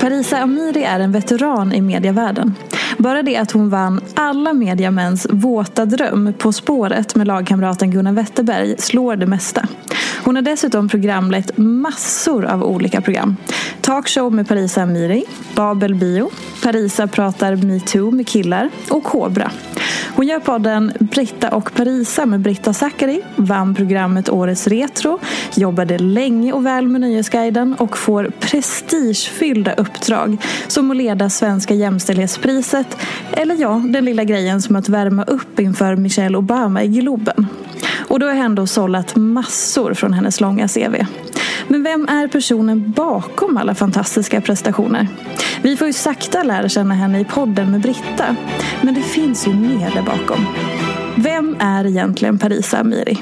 Parisa Amiri är en veteran i medievärlden. Bara det att hon vann alla mediamäns våta dröm På spåret med lagkamraten Gunnar Wetterberg slår det mesta. Hon har dessutom programlett massor av olika program. Talkshow med Parisa Amiri, Babel Bio, Parisa pratar metoo med killar och Kobra. Hon gör podden Britta och Parisa med Britta Zackari, vann programmet Årets Retro, jobbade länge och väl med Nöjesguiden och får prestigefyllda uppdrag som att leda Svenska jämställdhetspriset eller ja, den lilla grejen som att värma upp inför Michelle Obama i Globen. Och då har jag ändå sållat massor från hennes långa CV. Men vem är personen bakom alla fantastiska prestationer? Vi får ju sakta lära känna henne i podden med Britta. Men det finns ju mer där bakom. Vem är egentligen Parisa Amiri?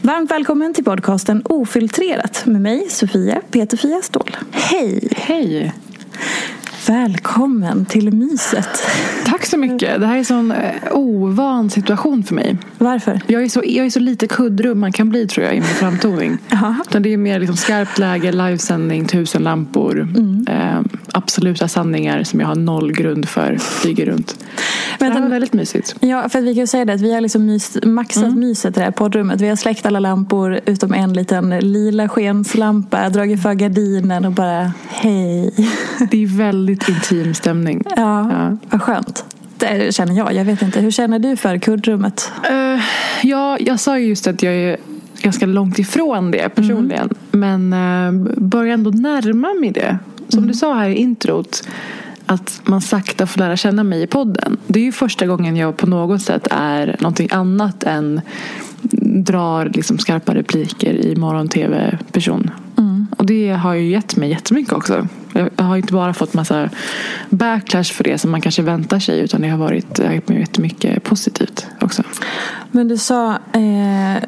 Varmt välkommen till podcasten Ofiltrerat med mig, Sofia Peterfia Ståhl. Hej! Hej! Välkommen till myset. Tack så mycket. Det här är en sån eh, ovan situation för mig. Varför? Jag är så, jag är så lite kuddrum man kan bli tror jag i min framtoning. Utan det är mer liksom skarpt läge, livesändning, tusen lampor. Mm. Eh, absoluta sanningar som jag har noll grund för. Flyger runt. Men det var väldigt mysigt. Ja, för att vi kan säga det att vi har liksom mys, maxat Mm. myset i det här poddrummet. Vi har släckt alla lampor utom en liten lila skenslampa. Dragit för gardinen och bara hej. Det är väldigt intim stämning. Ja, Ja. vad skönt. Det känner jag. Jag vet inte. Hur känner du för kuddrummet? Eh, ja, jag sa ju just att jag är ganska långt ifrån det personligen. Men uh, börjar ändå närma mig det. Som du sa här i introt. Att man sakta får lära känna mig i podden. Det är ju första gången jag på något sätt är någonting annat än drar liksom skarpa repliker i morgon-tv-person. Och det har ju gett mig jättemycket också. Jag har inte bara fått massa backlash för det som man kanske väntar sig. Utan det har varit jättemycket positivt också. Men du sa eh,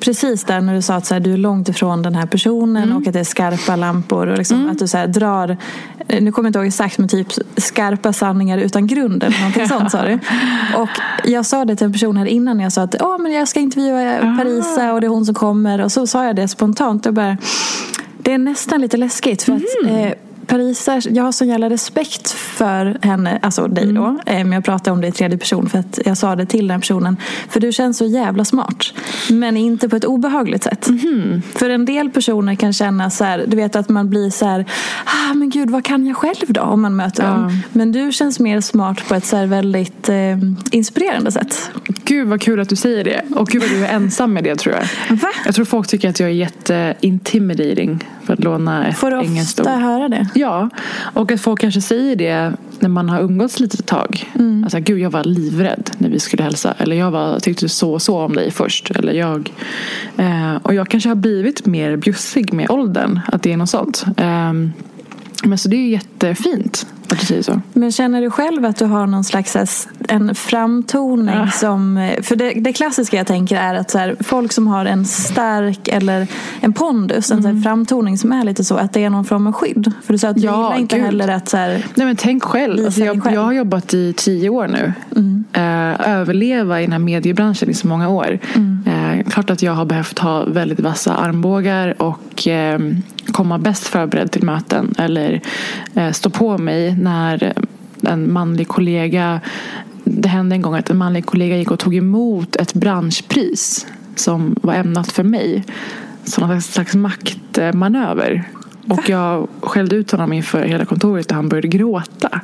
precis där när du sa att så här, du är långt ifrån den här personen Mm. och att det är skarpa lampor. Och liksom, Att du så här, drar, eh, nu kommer jag inte ihåg exakt, men typ skarpa sanningar utan grund eller någonting sånt sa du. Och jag sa det till en person här innan. Jag sa att Åh, men jag ska intervjua Ah. Parisa och det är hon som kommer. Och så sa jag det spontant. Och bara, det är nästan lite läskigt för att Mm. eh, Parisa, jag har sån jävla respekt för henne, alltså dig då. Mm. Eh, Men jag pratar om det i tredje person för att jag sa det till den personen. För du känns så jävla smart. Men inte på ett obehagligt sätt. Mhm. För en del personer kan känna så här, du vet att man blir så här, ah men gud vad kan jag själv då? Om man möter Ja. dem. Men du känns mer smart på ett så väldigt eh, inspirerande sätt. Gud vad kul att du säger det. Och gud vad du är ensam med det tror jag. Va? Jag tror folk tycker att jag är jätteintimidating. För att låna ett Får du engelskt ofta ord. höra det? Ja, och att folk kanske säger det när man har umgåtts lite ett tag. Mm. Alltså, gud jag var livrädd när vi skulle hälsa. Eller jag var, tyckte så och så om dig först. Eller jag. Eh, och jag kanske har blivit mer bjussig med åldern. Att det är något sånt. Eh, men så det är jättefint att du säger så. Men känner du själv att du har någon slags en framtoning ja. som... För det, det, klassiska jag tänker är att så här, folk som har en stark eller en pondus, mm. en här, framtoning som är lite så, att det är någon form av skydd. För du sa att du ja, gillar inte gud. heller att så här, Nej men tänk själv. Alltså jag, själv. jag har jobbat i tio år nu. Mm. Uh, överleva i den här mediebranschen i så många år. Mm. Uh, klart att jag har behövt ha väldigt vassa armbågar och uh, komma bäst förberedd till möten eller stå på mig när en manlig kollega det hände en gång att en manlig kollega gick och tog emot ett branschpris som var ämnat för mig. Som en slags maktmanöver. Och jag skällde ut honom inför hela kontoret och han började gråta.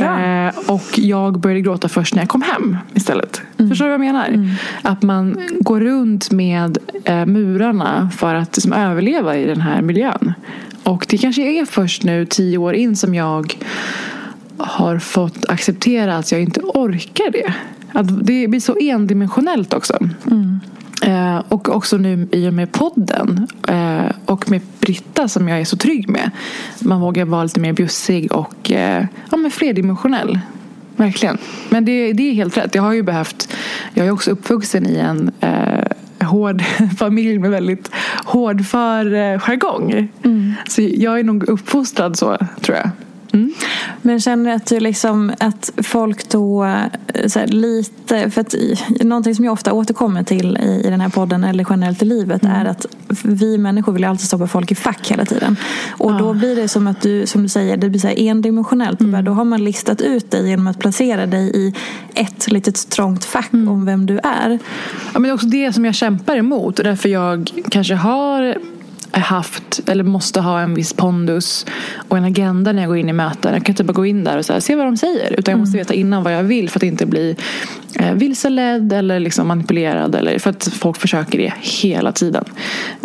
Eh, och jag började gråta först när jag kom hem istället. Mm. Förstår du vad jag menar? Mm. Att man går runt med eh, murarna för att liksom, överleva i den här miljön. Och det kanske är först nu tio år in som jag har fått acceptera att jag inte orkar det. Att det blir så endimensionellt också. Mm. Eh, och också nu i och med podden eh, och med Britta som jag är så trygg med. Man vågar vara lite mer bjussig och eh, ja, men flerdimensionell. Verkligen. Men det, det är helt rätt. Jag har ju behövt, jag är också uppvuxen i en eh, hård familj med väldigt hårdför eh, jargong. Mm. Så jag är nog uppfostrad så, tror jag. Mm. Men känner att, du liksom, att folk då eh, här, lite, för att någonting som jag ofta återkommer till i, i den här podden eller generellt i livet mm. är att vi människor vill alltid stoppa folk i fack hela tiden. Och ah. då blir det som att du, som du säger, det blir så endimensionellt. Mm. Då har man listat ut dig genom att placera dig i ett litet trångt fack mm. om vem du är. Ja, men det är också det som jag kämpar emot och därför jag kanske har haft eller måste ha en viss pondus och en agenda när jag går in i möten. Jag kan inte bara gå in där och så se vad de säger. Utan jag måste mm. veta innan vad jag vill för att inte bli eh, vilseledd eller liksom manipulerad. Eller, för att folk försöker det hela tiden.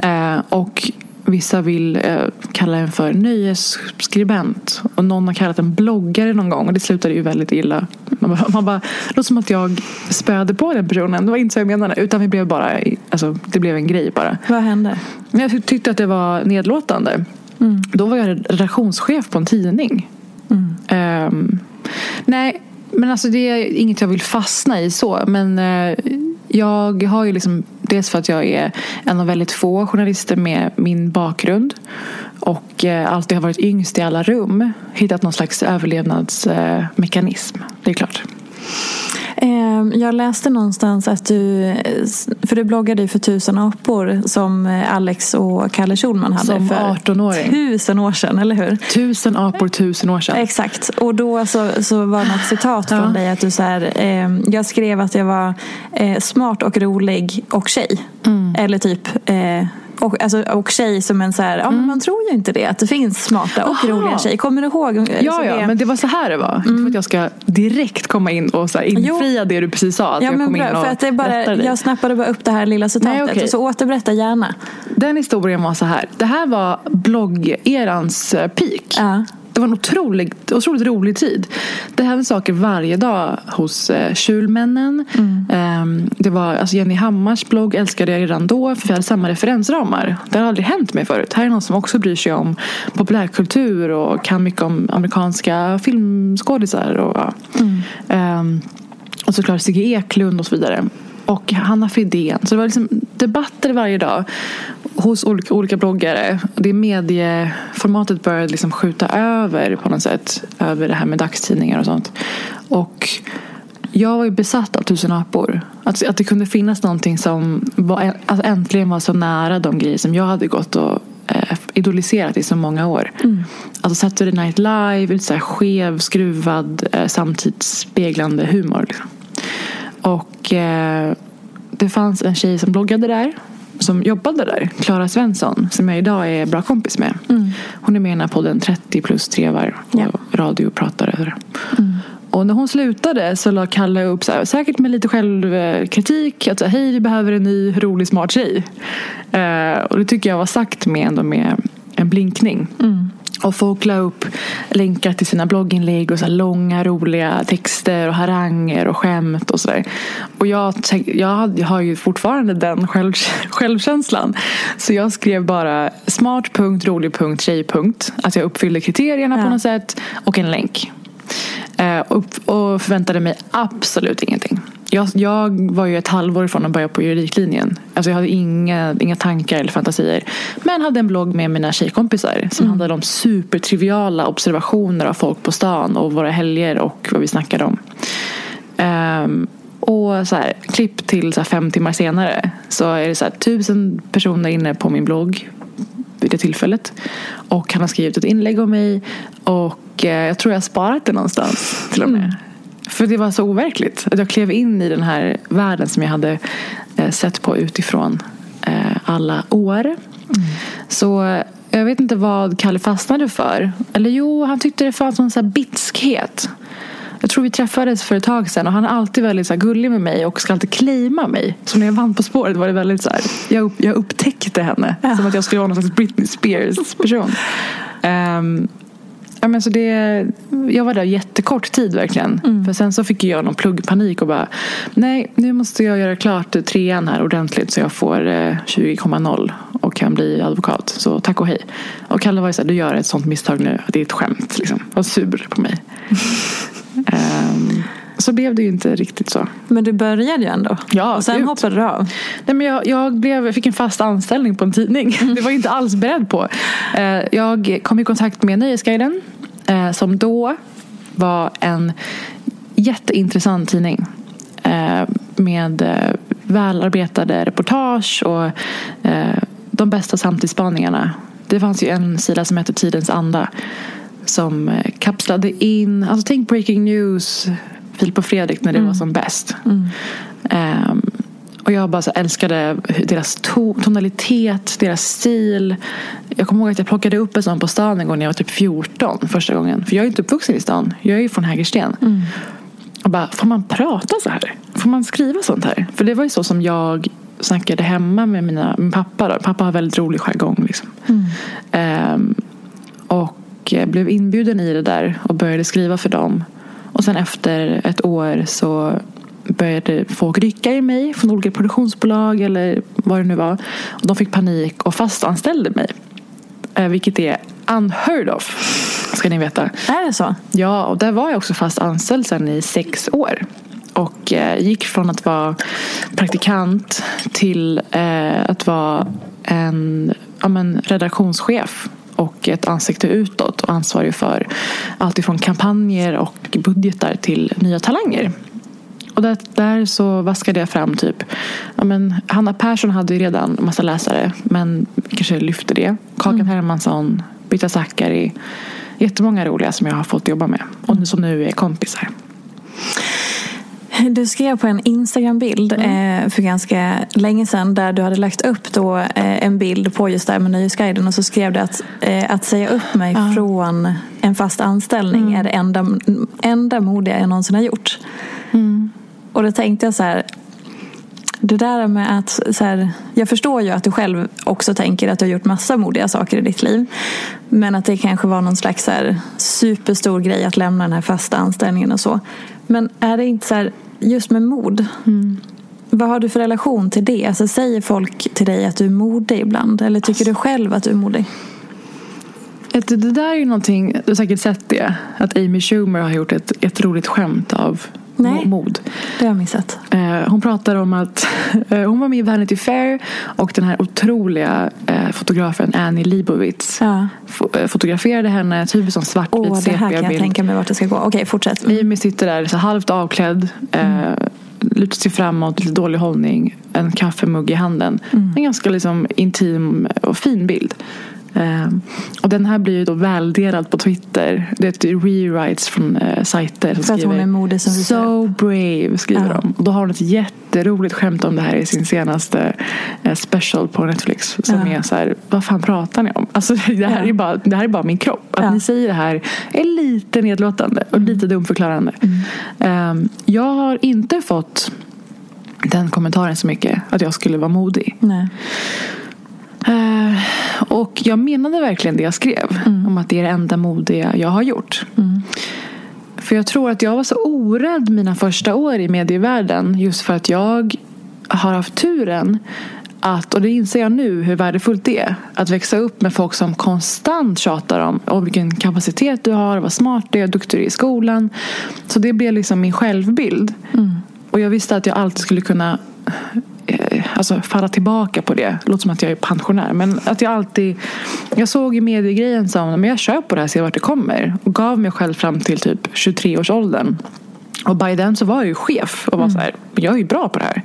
Eh, och Vissa vill eh, kalla en för nöjesskribent. Och någon har kallat en bloggare någon gång. Och det slutade ju väldigt illa. Man bara, man bara, låter som att jag spöade på den personen. Det var inte så jag menade. Utan vi blev bara, alltså, det blev en grej bara. Vad hände? Jag tyckte att det var nedlåtande. Mm. Då var jag redaktionschef på en tidning. Mm. Um, nej, men alltså det är inget jag vill fastna i så. Men uh, jag har ju liksom, dels för att jag är en av väldigt få journalister med min bakgrund och eh, alltid har varit yngst i alla rum hittat någon slags överlevnadsmekanism. Det är klart. Ehm, jag läste någonstans att du, för du bloggade ju för Tusen apor som Alex och Kalle Schulman hade som för 18-åring. tusen år sedan, eller hur? Tusen apor tusen år sedan. Exakt, och då så, så var det något citat från dig att du så här, eh, jag skrev att jag var eh, smart och rolig och tjej. Mm. Eller typ eh, och, alltså, och tjej som en så här, mm. man tror ju inte det att det finns smarta och Aha. roliga tjejer. Kommer du ihåg? Ja, ja, det... men det var så här det var. Mm. Inte för att jag ska direkt komma in och så här infria jo. det du precis sa. Att ja, jag kom bra, in och för att det bara, Jag snappade bara upp det här lilla citatet. Nej, okay. Så återberätta gärna. Den historien var så här. Det här var bloggerans eh, peak. Ja det var en otroligt, otroligt rolig tid. Det hände saker varje dag hos eh, Kjulmännen. Mm. Eh, det var, alltså Jenny Hammars blogg älskade jag redan då för vi hade samma referensramar. Det har aldrig hänt mig förut. Här är någon som också bryr sig om populärkultur och kan mycket om amerikanska filmskådisar. Och, ja. mm. eh, och såklart Sigge Eklund och så vidare och Hanna Fridén. Så det var liksom debatter varje dag hos olika, olika bloggare. Det medieformatet började liksom skjuta över på något sätt. Över det här med dagstidningar och sånt. Och jag var ju besatt av Tusen apor. Att, att det kunde finnas någonting som var, alltså äntligen var så nära de grejer som jag hade gått och eh, idoliserat i så många år. Mm. Alltså Saturday Night Live, lite så här skev, skruvad, eh, samtidsspeglande humor. Liksom. Och eh, det fanns en tjej som bloggade där som jobbade där, Klara Svensson, som jag idag är bra kompis med. Mm. Hon är med i den här podden 30 plus trevar och ja. radiopratare. Mm. Och när hon slutade så la Kalle upp, så här, säkert med lite självkritik, att hej vi behöver en ny rolig smart tjej. Eh, och det tycker jag var sagt med, ändå med en blinkning. Mm. Och folk la upp länkar till sina blogginlägg och så långa roliga texter och haranger och skämt och sådär. Och jag, jag, har ju fortfarande den själv, självkänslan. Så jag skrev bara smart.rolig.tjej. Att jag uppfyllde kriterierna ja. på något sätt och en länk. Eh, och förväntade mig absolut ingenting. Jag, jag, var ju ett halvår ifrån att börja på juridiklinjen. Alltså jag hade inga, inga tankar eller fantasier. Men hade en blogg med mina tjejkompisar som mm. handlade om supertriviala observationer av folk på stan och våra helger och vad vi snackade om. Um, och så här, klipp till så fem timmar senare så är det så här, tusen personer inne på min blogg vid det tillfället. Och han har skrivit ett inlägg om mig och eh, jag tror jag har sparat det någonstans till och med. Mm. För det var så overkligt. Att jag klev in i den här världen som jag hade eh, sett på utifrån eh, alla år. Mm. Så jag vet inte vad Kalle fastnade för. Eller jo, han tyckte det fanns någon så bitskhet. Jag tror vi träffades för ett tag sedan och han är alltid väldigt så gullig med mig och ska alltid claima mig. Så när jag vann På spåret var det väldigt så här, jag, upp, jag upptäckte henne. Ja. Som att jag skulle vara någon slags Britney Spears person. Um, Ja, men så det, jag var där jättekort tid verkligen. Mm. För sen så fick jag någon pluggpanik och bara Nej, nu måste jag göra klart trean här ordentligt så jag får eh, 20,0 och kan bli advokat. Så tack och hej. Och Kalle var ju såhär, du gör ett sånt misstag nu. Det är ett skämt liksom. Var sur på mig. um, så blev det ju inte riktigt så. Men du började ju ändå. Ja, och sen ut. hoppade du av. Nej, men jag, jag, blev, jag fick en fast anställning på en tidning. Mm. Det var jag inte alls beredd på. Eh, jag kom i kontakt med Nöjesguiden. Eh, som då var en jätteintressant tidning. Eh, med välarbetade reportage och de bästa samtidsspaningarna. Det fanns ju en sida som hette Tidens anda. Som kapslade in, alltså tänk breaking news Filip och Fredrik när det mm. var som bäst. Mm. Um, och jag bara så älskade deras to tonalitet, deras stil. Jag kommer ihåg att jag plockade upp en sån på stan en gång när jag var typ 14 första gången. För jag är inte uppvuxen i stan. Jag är ju från Hägersten. Mm. Och bara, får man prata så här? Får man skriva sånt här? För det var ju så som jag snackade hemma med mina, min pappa. Då. Pappa har väldigt rolig jargong. Liksom. Mm. Um, och blev inbjuden i det där och började skriva för dem. Och sen efter ett år så började folk rycka i mig från olika produktionsbolag eller vad det nu var. Och de fick panik och fastanställde mig. Eh, vilket är unheard of, ska ni veta. Är det så? Ja, och där var jag också fast anställd sen i sex år. Och eh, gick från att vara praktikant till eh, att vara en ja, men, redaktionschef och ett ansikte utåt och ansvarig för allt ifrån kampanjer och budgetar till nya talanger. Och där, där så vaskade jag fram typ ja men, Hanna Persson hade ju redan massa läsare men kanske lyfte det. Kakan mm. Hermansson, Britta Zackari. Jättemånga roliga som jag har fått jobba med och som nu är kompisar. Du skrev på en Instagram-bild mm. eh, för ganska länge sedan där du hade lagt upp då, eh, en bild på just det här med Nöjesguiden och så skrev du att, eh, att säga upp mig mm. från en fast anställning mm. är det enda, enda modiga jag någonsin har gjort. Mm. Och då tänkte jag så här, det där med att, så här, jag förstår ju att du själv också tänker att du har gjort massa modiga saker i ditt liv. Men att det kanske var någon slags så här, superstor grej att lämna den här fasta anställningen och så. Men är det inte så här, just med mod. Mm. Vad har du för relation till det? Alltså, säger folk till dig att du är modig ibland? Eller tycker du själv att du är modig? Det där är ju någonting, du har säkert sett det, att Amy Schumer har gjort ett, ett roligt skämt av Nej, mod. det har jag missat. Eh, hon pratar om att eh, hon var med i Vanity Fair och den här otroliga eh, fotografen Annie Leibovitz ja. fotograferade henne typ som svartvit oh, Det här kan jag tänka mig vart det ska gå. Okej, okay, fortsätt. Mm. Amy sitter där så halvt avklädd. Mm. lutar sig framåt, lite dålig hållning. En kaffemugg i handen. Mm. En ganska liksom intim och fin bild. Um, och den här blir ju då väldelad på Twitter. Det är rewrites från uh, sajter som För skriver hon är modig som So brave skriver ja. de. Och då har hon ett jätteroligt skämt om det här i sin senaste uh, special på Netflix. Som ja. är så här, vad fan pratar ni om? Alltså det här, ja. är, bara, det här är bara min kropp. Att ni säger det här är lite nedlåtande och lite dumförklarande. Mm. Um, jag har inte fått den kommentaren så mycket att jag skulle vara modig. Nej. Uh, Och jag menade verkligen det jag skrev. Om att det är det enda modiga jag har gjort. För jag tror att jag var så orädd mina första år i medievärlden. Just för att jag har haft turen att, och det inser jag nu hur värdefullt det är, att växa upp med folk som konstant tjatar om, om vilken kapacitet du har, vad smart du är, duktig du är i skolan. Så det blev liksom min självbild. Och jag visste att jag alltid skulle kunna eh, alltså, falla tillbaka på det. Låter som att jag är pensionär. Men att jag alltid... Jag såg i mediegrejen som men jag kör på det här, ser vart det kommer. Och gav mig själv fram till typ 23-årsåldern. Och by then så var jag ju chef och var så här, jag är ju bra på det här.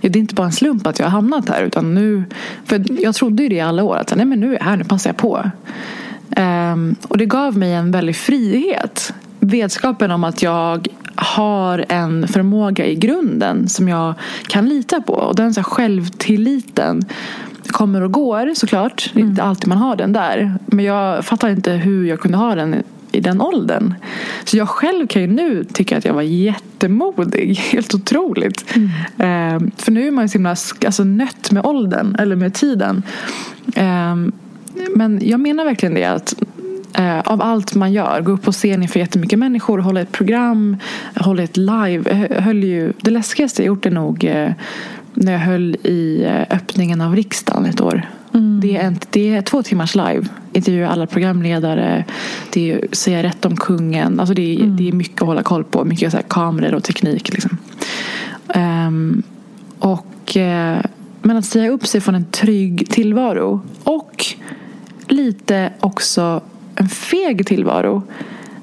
Det är inte bara en slump att jag har hamnat här. Utan nu, för jag trodde ju det i alla år. Att nej, men nu är jag här, nu passar jag på. Ehm, och det gav mig en väldig frihet. Vetskapen om att jag har en förmåga i grunden som jag kan lita på. Och den så här självtilliten kommer och går såklart. Är inte alltid man har den där. Men jag fattar inte hur jag kunde ha den i den åldern. Så jag själv kan ju nu tycka att jag var jättemodig. Helt otroligt. Ehm, för nu är man ju så himla alltså, nött med åldern, eller med tiden. Ehm, men jag menar verkligen det att eh, av allt man gör, gå upp på scen inför jättemycket människor, hålla ett program, hålla ett live. Höll ju, det läskigaste jag gjort är nog eh, när jag höll i eh, öppningen av riksdagen ett år. Det, är en, det är två timmars live. Intervjua alla programledare. Det är säga rätt om kungen. Alltså det, är, det är mycket att hålla koll på. Mycket så här kameror och teknik. Liksom. Ehm, och, eh, men att säga upp sig från en trygg tillvaro och lite också en feg tillvaro.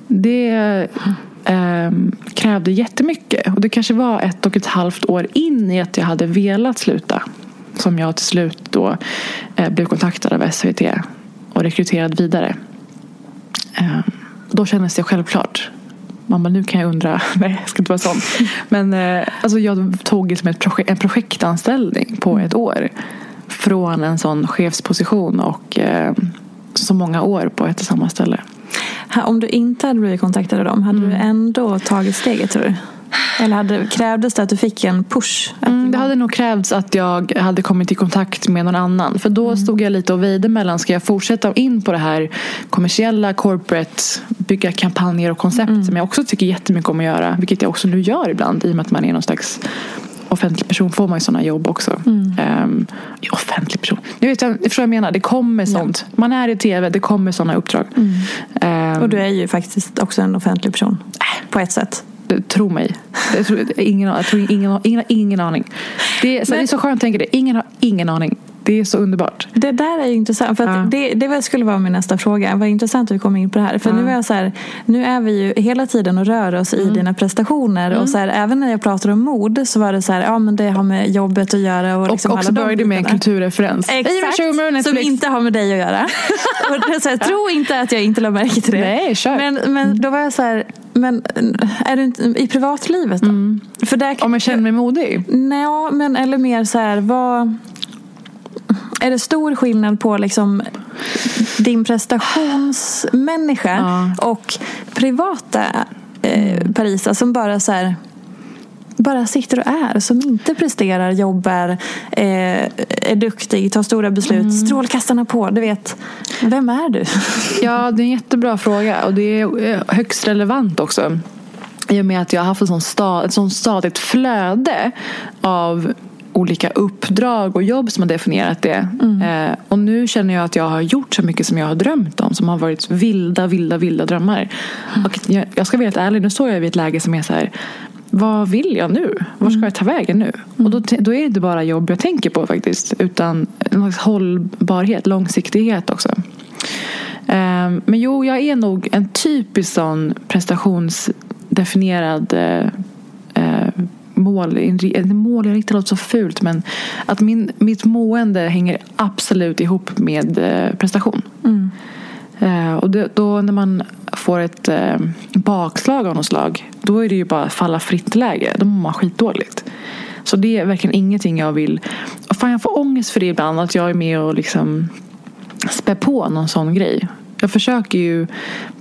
Det eh, krävde jättemycket. Och det kanske var ett och ett halvt år in i att jag hade velat sluta. Som jag till slut då eh, blev kontaktad av SVT och rekryterad vidare. Eh, då kändes det självklart. Mamma, nu kan jag undra. Nej, jag ska inte vara sån. Men eh, alltså, jag tog liksom ett projek- en projektanställning på ett år. Från en sån chefsposition och eh, så många år på ett och samma ställe. Om du inte hade blivit kontaktad av dem, hade du ändå tagit steget tror du? Eller hade, krävdes det att du fick en push? Mm, det hade nog krävts att jag hade kommit i kontakt med någon annan. För då stod jag lite och väjde mellan, ska jag fortsätta in på det här kommersiella, corporate, bygga kampanjer och koncept som jag också tycker jättemycket om att göra. Vilket jag också nu gör ibland i och med att man är någon slags offentlig person får man ju sådana jobb också. Ehm, offentlig person. Ni vet, jag förstår vad jag menar. Det kommer sånt. Man är i tv, det kommer sådana uppdrag. Ehm, Och du är ju faktiskt också en offentlig person. På ett sätt. Tro mig. Jag tror, ingen, jag tror ingen, ingen har ingen aning. Det är, så, det är så skönt att tänka det. Ingen har ingen aning. Det är så underbart. Det där är ju intressant. För Ja. det, det skulle vara min nästa fråga. Vad intressant att vi kom in på det här. För nu är så här, nu är vi ju hela tiden och rör oss Mm. i dina prestationer. Och så här, även när jag pratar om mod så var det så här, ja men det har med jobbet att göra. Och, liksom och också började med en kulturreferens. Exakt, Schumer, som inte har med dig att göra. och så här, tro inte att jag inte la märke till det. Nej, kör. Men, men då var jag så här, men är du inte i privatlivet då? För där kan, Om jag känner mig modig? Nej, men eller mer så här, vad... Är det stor skillnad på liksom din prestationsmänniska och privata eh, Parisa som bara så här bara sitter och är, som inte presterar, jobbar, eh, är duktig, tar stora beslut, strålkastarna på, du vet. Vem är du? Ja, det är en jättebra fråga och det är eh, högst relevant också. I och med att jag har haft ett sånt stadigt flöde av olika uppdrag och jobb som har definierat det. Eh, och nu känner jag att jag har gjort så mycket som jag har drömt om. Som har varit vilda, vilda, vilda drömmar. Och jag, jag ska vara helt ärlig, nu står jag vid ett läge som är så här. Vad vill jag nu? Var ska jag ta vägen nu? Och då, då är det inte bara jobb jag tänker på faktiskt. Utan slags hållbarhet, långsiktighet också. Ehm, Men jo, jag är nog en typisk sån prestationsdefinierad eh, eh, mål. Mål, jag riktigt låter så fult men att min, mitt mående hänger absolut ihop med eh, prestation. Eh, och det, då när man får ett eh, bakslag av något slag då är det ju bara falla fritt läge. Då mår man skitdåligt. Så det är verkligen ingenting jag vill. Fan, jag får ångest för det ibland att jag är med och liksom spä på någon sån grej. Jag försöker ju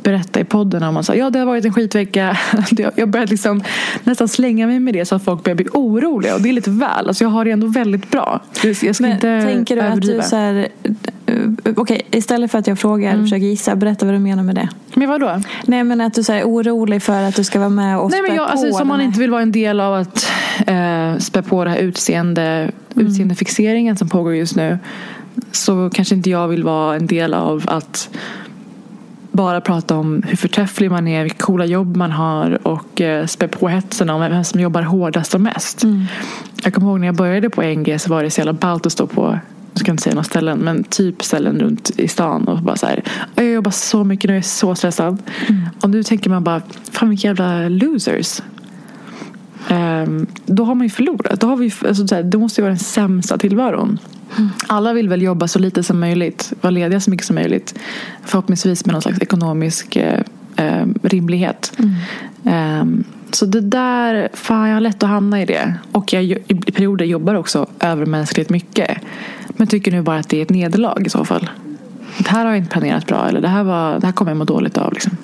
berätta i podden om att ja, det har varit en skitvecka. Jag börjar liksom nästan slänga mig med det så att folk börjar bli oroliga. Och det är lite väl. Alltså jag har det ändå väldigt bra. Jag ska Men inte tänker du att du överdriva. så här, eh, Okej, istället för att jag frågar Mm. och försöker gissa, berätta vad du menar med det. Men vadå? Nej men att du är orolig för att du ska vara med och Nej, men spä jag, på alltså, den som man inte vill vara en del av att eh, spä på det här utseende, utseendefixeringen som pågår just nu. Så kanske inte jag vill vara en del av att bara prata om hur förträfflig man är, vilka coola jobb man har och eh, spä på hetsen om vem som jobbar hårdast och mest. Jag kommer ihåg när jag började på NG så var det så jävla ballt att stå på jag ska inte säga några ställen, men typ ställen runt i stan och bara så här. Jag jobbar så mycket nu, jag är så stressad. Och nu tänker man bara, fan vilka jävla losers. Ehm, då har man ju förlorat. Då har vi, alltså, så här, det måste ju vara den sämsta tillvaron. Alla vill väl jobba så lite som möjligt, vara lediga så mycket som möjligt. Förhoppningsvis med någon slags ekonomisk eh, eh, rimlighet. Ehm, så det där, fan jag har lätt att hamna i det. Och jag i perioder jobbar också övermänskligt mycket. Men tycker nu bara att det är ett nederlag i så fall. Det här har jag inte planerat bra eller det här, var, det här kommer jag må dåligt av. Liksom.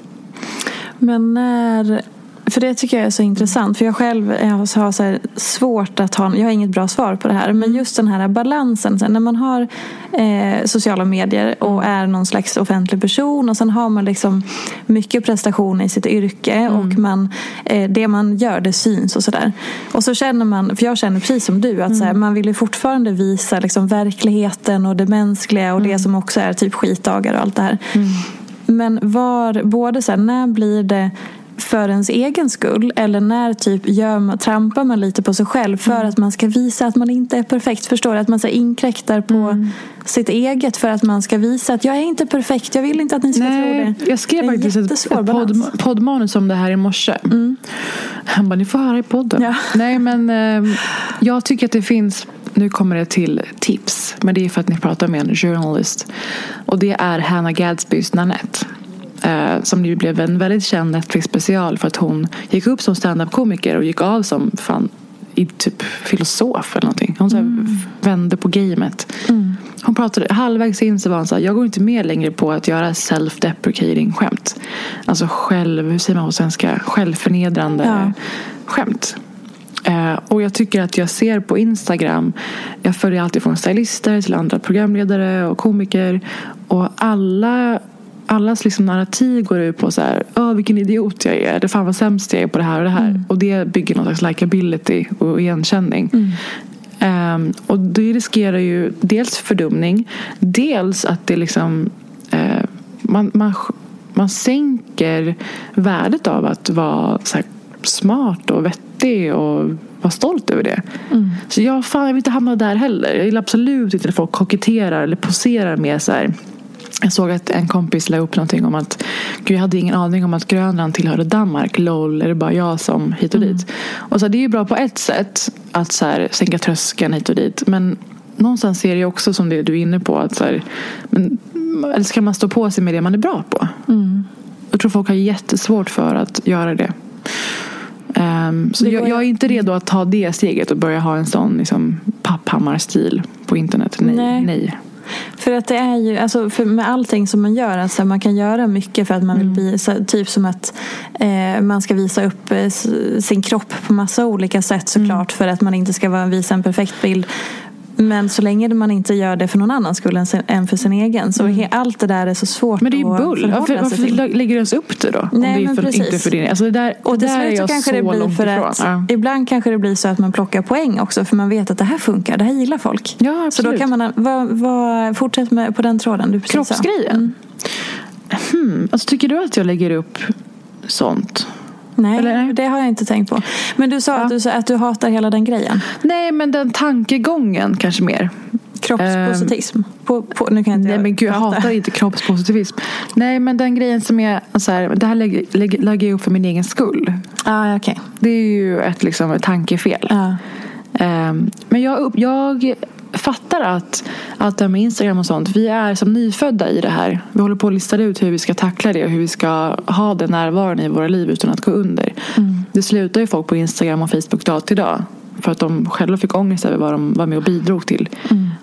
Men när... För det tycker jag är så intressant. För jag själv jag har så svårt att ha... Jag har inget bra svar på det här. Men just den här balansen. Sen när man har eh, sociala medier och är någon slags offentlig person. Och sen har man liksom mycket prestation i sitt yrke. Och man, eh, det man gör det syns och sådär. Och så känner man, för jag känner precis som du. Att så här, man vill ju fortfarande visa liksom, verkligheten och det mänskliga. Och det som också är typ skitdagar och allt det här. Men var, både så här, när blir det för ens egen skull eller när typ gör man, trampar man lite på sig själv för att man ska visa att man inte är perfekt. Förstår du? Att man så inkräktar på sitt eget för att man ska visa att jag är inte perfekt. Jag vill inte att ni ska tro det. jag skrev Det faktiskt ett, ett. Mm. podd, poddmanus om det här i morse. Han bara, ni får höra i podden. Ja. Nej men eh, jag tycker att det finns, nu kommer det till tips. Men det är för att ni pratar med en journalist. Och det är Hannah Gadsbys Nanette. Eh, som ju blev en väldigt känd Netflix-special för att hon gick upp som stand-up-komiker och gick av som fan i typ filosof eller någonting. Hon så här vände på gamet. Hon pratade, halvvägs in så var hon så här, jag går inte med längre på att göra self-deprecating skämt. Alltså själv, hur säger man på svenska? Självförnedrande Ja. skämt. Eh, och jag tycker att jag ser på Instagram, jag följer alltid från stylister till andra programledare och komiker. Och alla allas liksom narrativ går ut på så här, Åh, vilken idiot jag är, det fan vad sämst jag är på det här och det här. Och det bygger någon slags likability och igenkänning. Ehm, och det riskerar ju dels fördumning, dels att det liksom eh, man, man, man sänker värdet av att vara här smart och vettig och vara stolt över det. Så jag, fan, jag vill inte hamna där heller. Jag gillar absolut inte när folk koketterar eller poserar med så här jag såg att en kompis la upp någonting om att Gud, jag hade ingen aning om att Grönland tillhörde Danmark. LOL, är det bara jag som hit och dit? Och så här, det är ju bra på ett sätt att så här, sänka tröskeln hit och dit. Men någonstans är det också som det du är inne på. Att så här, men, eller ska man stå på sig med det man är bra på? Jag tror folk har jättesvårt för att göra det. Ehm, så Det jag, jag är inte redo att ta det steget och börja ha en sån liksom, papphammar-stil på internet. Nej, Nej. nej. För att det är ju, alltså med allting som man gör, alltså man kan göra mycket för att man vill bli, så, typ som att eh, man ska visa upp eh, sin kropp på massa olika sätt såklart för att man inte ska visa en perfekt bild. Men så länge man inte gör det för någon annans skull än, för sin egen. Så he, allt det där är så svårt Men det är ju att bull. förhålla Varför, sig varför till. lä- lägger du ens upp det då? Nej, Om det är för, precis. inte för din... Alltså det där, Och det till där är jag kanske så det blir långt för ifrån. att Ja. ibland kanske det blir så att man plockar poäng också för man vet att det här funkar, det här gillar folk. Ja, så då absolut. kan man, vad, vad, fortsätt med på den tråden du precis. Kroppsgrejen? Hmm. Alltså, tycker du att jag lägger upp sånt? Nej, Eller det har jag inte tänkt på. Men du sa att, du, sa att du hatar hela den grejen. Nej, men den tankegången kanske mer. Kroppspositism. på, på, nu kan jag inte Nej men gud jag hatar inte kroppspositivism. Nej men den grejen som är så här, det här lägger, lägger, lägger jag upp för min egen skull. Ah, ja, okej. Det är ju ett, liksom, ett tankefel. Ja. Ehm, men jag, jag fattar att allt det här med Instagram och sånt. Vi är som nyfödda i det här. Vi håller på att lista ut hur vi ska tackla det och hur vi ska ha den närvaron i våra liv utan att gå under. Det slutar ju folk på Instagram och Facebook dag till dag. För att de själva fick ångest över vad de var med och bidrog till.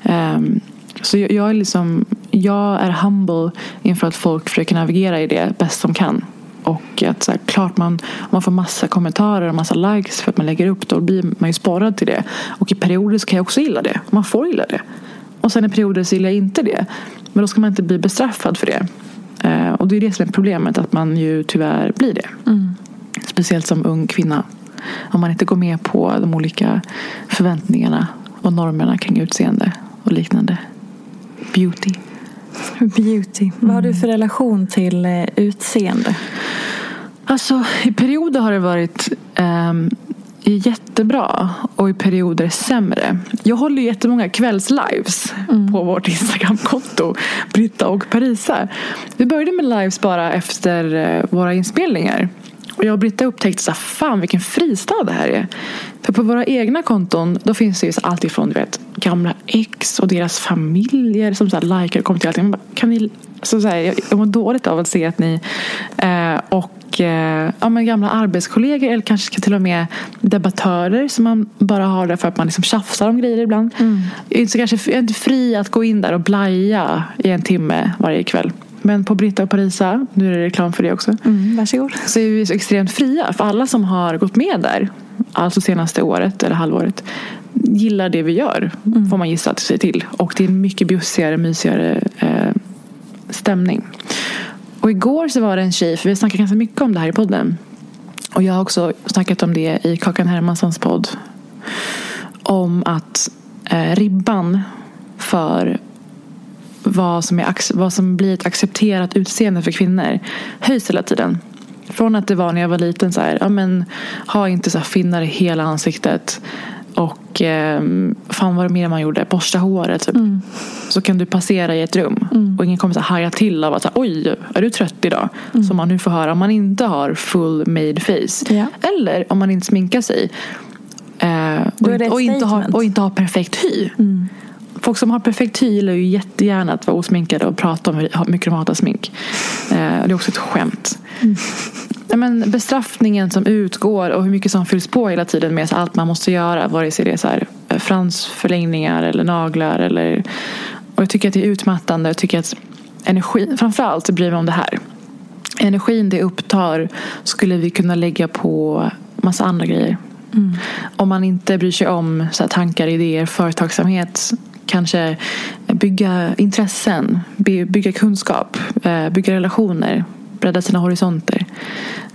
Ehm, så jag, jag är liksom Jag är humble inför att folk försöker navigera i det bäst de kan. Och att så här, klart man, om man får massa kommentarer och massa likes för att man lägger upp då blir man ju sporrad till det. Och i perioder så kan jag också gilla det. Man får gilla det. Och sen i perioder så gillar jag inte det. Men då ska man inte bli bestraffad för det. Eh, och det är det som är problemet, att man ju tyvärr blir det. Mm. Speciellt som ung kvinna. Om man inte går med på de olika förväntningarna och normerna kring utseende och liknande. Beauty. Beauty. Vad har du för relation till eh, utseende? Alltså, i perioder har det varit ehm, jättebra och i perioder sämre. Jag håller jättemånga kvällslives på vårt Instagramkonto, Britta och Parisa. Vi började med lives bara efter eh, våra inspelningar. Och jag och Britta upptäckte så här, fan vilken fristad det här är. För på våra egna konton då finns det ju allt ifrån du vet, gamla ex och deras familjer som så här likar och kommenterar allting. Bara, Kan ni, så så här, jag, jag mår dåligt av att se att ni eh, och eh, ja, men gamla arbetskollegor eller kanske till och med debattörer som man bara har där för att man liksom tjafsar om grejer ibland. Jag är inte så kanske jag är inte fri att gå in där och blaja i en timme varje kväll. Men på Britta och Parisa, nu är det reklam för det också Mm, varsågod. så är vi så extremt fria. För alla som har gått med där, alltså senaste året eller halvåret, gillar det vi gör. Får man gissa sig till. Och det är en mycket bjussigare, mysigare eh, stämning. Och igår så var det en tjej, för vi snackar ganska mycket om det här i podden. Och jag har också snackat om det i Kakan Hermanssons podd. Om att eh, ribban för vad som, är, vad som blir ett accepterat utseende för kvinnor höjs hela tiden. Från att det var när jag var liten så här, ja men ha inte så finnar i hela ansiktet. Och eh, fan vad det mer man gjorde, borsta håret typ. Så kan du passera i ett rum och ingen kommer så haja till av att så här, oj, är du trött idag? Som man nu får höra om man inte har full made face. Ja. Eller om man inte sminkar sig. Eh, och, och, inte har, och inte har perfekt hy. Folk som har perfekt hy gillar ju jättegärna att vara osminkade och prata om hur mycket de hatar smink. Eh, det är också ett skämt. Ja, men bestraffningen som utgår och hur mycket som fylls på hela tiden med allt man måste göra. Vare sig det är så här, eh, fransförlängningar eller naglar. Eller, och jag tycker att det är utmattande. Jag tycker att energi, framförallt bryr mig om det här. Energin det upptar skulle vi kunna lägga på massa andra grejer. Om man inte bryr sig om så här, tankar, idéer, företagsamhet kanske bygga intressen, by- bygga kunskap, eh, bygga relationer, bredda sina horisonter.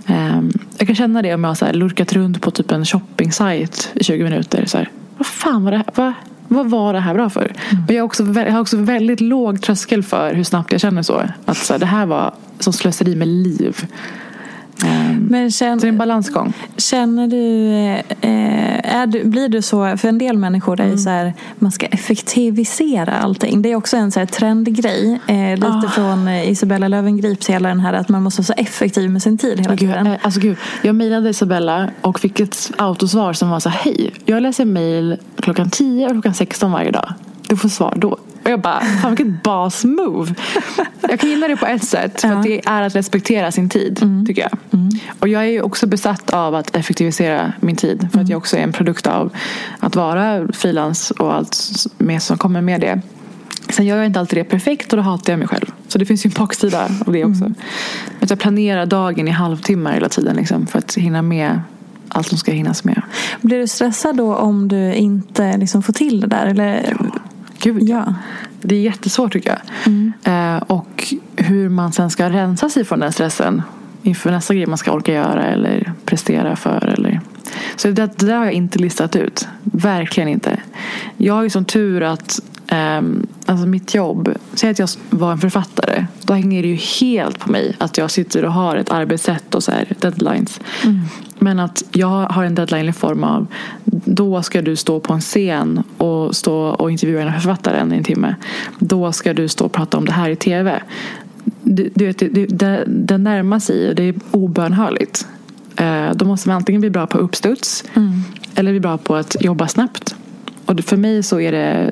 Ehm, Jag kan känna det om jag har så här lurkat runt på typ en shoppingsajt i 20 minuter. Så här, vad fan var det här? Vad, vad var det här bra för? Men jag, har också, jag har också väldigt låg tröskel för hur snabbt jag känner så. Att så här, det här var som slöseri med liv. Ehm, Men så det är en balansgång. känner du, eh, är du, blir du så, för en del människor är Mm. så här, man ska effektivisera allting. Det är också en så här trendgrej, eh, lite Ah. från eh, Isabella Löwengrips hela den här att man måste vara så effektiv med sin tid hela Gud, tiden. eh, alltså gud, jag mejlade Isabella och fick ett autosvar som var så här, hej, jag läser mejl klockan 10 och klockan 16 varje dag. Du får svar då. Och jag bara, fan vilket boss move. Jag kan gilla det på ett sätt, för att det är att respektera sin tid, tycker jag. Och jag är ju också besatt av att effektivisera min tid, för att jag också är en produkt av att vara frilans och allt med som kommer med det. Sen gör jag inte alltid det perfekt och då hatar jag mig själv. Så det finns ju en baksida av det också. Att jag planerar dagen i halvtimmar hela tiden liksom, för att hinna med allt som ska hinnas med. Blir du stressad då om du inte liksom får till det där? Eller? Gud, Ja. Det är jättesvårt tycker jag. Eh, och hur man sen ska rensa sig från den stressen inför nästa grej man ska orka göra eller prestera för. Eller. Så det, det där har jag inte listat ut. Verkligen inte. Jag har ju som tur att ehm, alltså mitt jobb, säg att jag var en författare. Då hänger det ju helt på mig att jag sitter och har ett arbetssätt och så här, deadlines. Men att jag har en deadline i form av då ska du stå på en scen och stå och intervjua den här författaren i en timme. Då ska du stå och prata om det här i tv. Du, du vet, det, det, det närmar sig och det är obönhörligt. Eh, då måste man antingen bli bra på uppstuds eller bli bra på att jobba snabbt. Och för mig så är det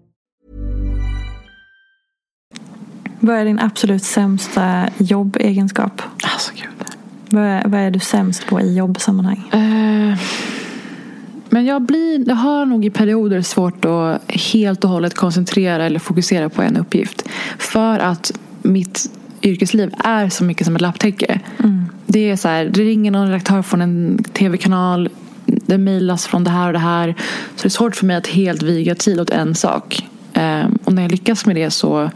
Vad är din absolut sämsta jobbegenskap? Alltså gud. Vad är, vad är du sämst på i jobbsammanhang? Eh, men jag, blir, jag har nog i perioder svårt att helt och hållet koncentrera eller fokusera på en uppgift. För att mitt yrkesliv är så mycket som ett lapptäcke. Mm. Det är så här, det ringer någon redaktör från en tv-kanal. Det mejlas från det här och det här. Så det är svårt för mig att helt viga tid åt en sak. Eh, och när jag lyckas med det så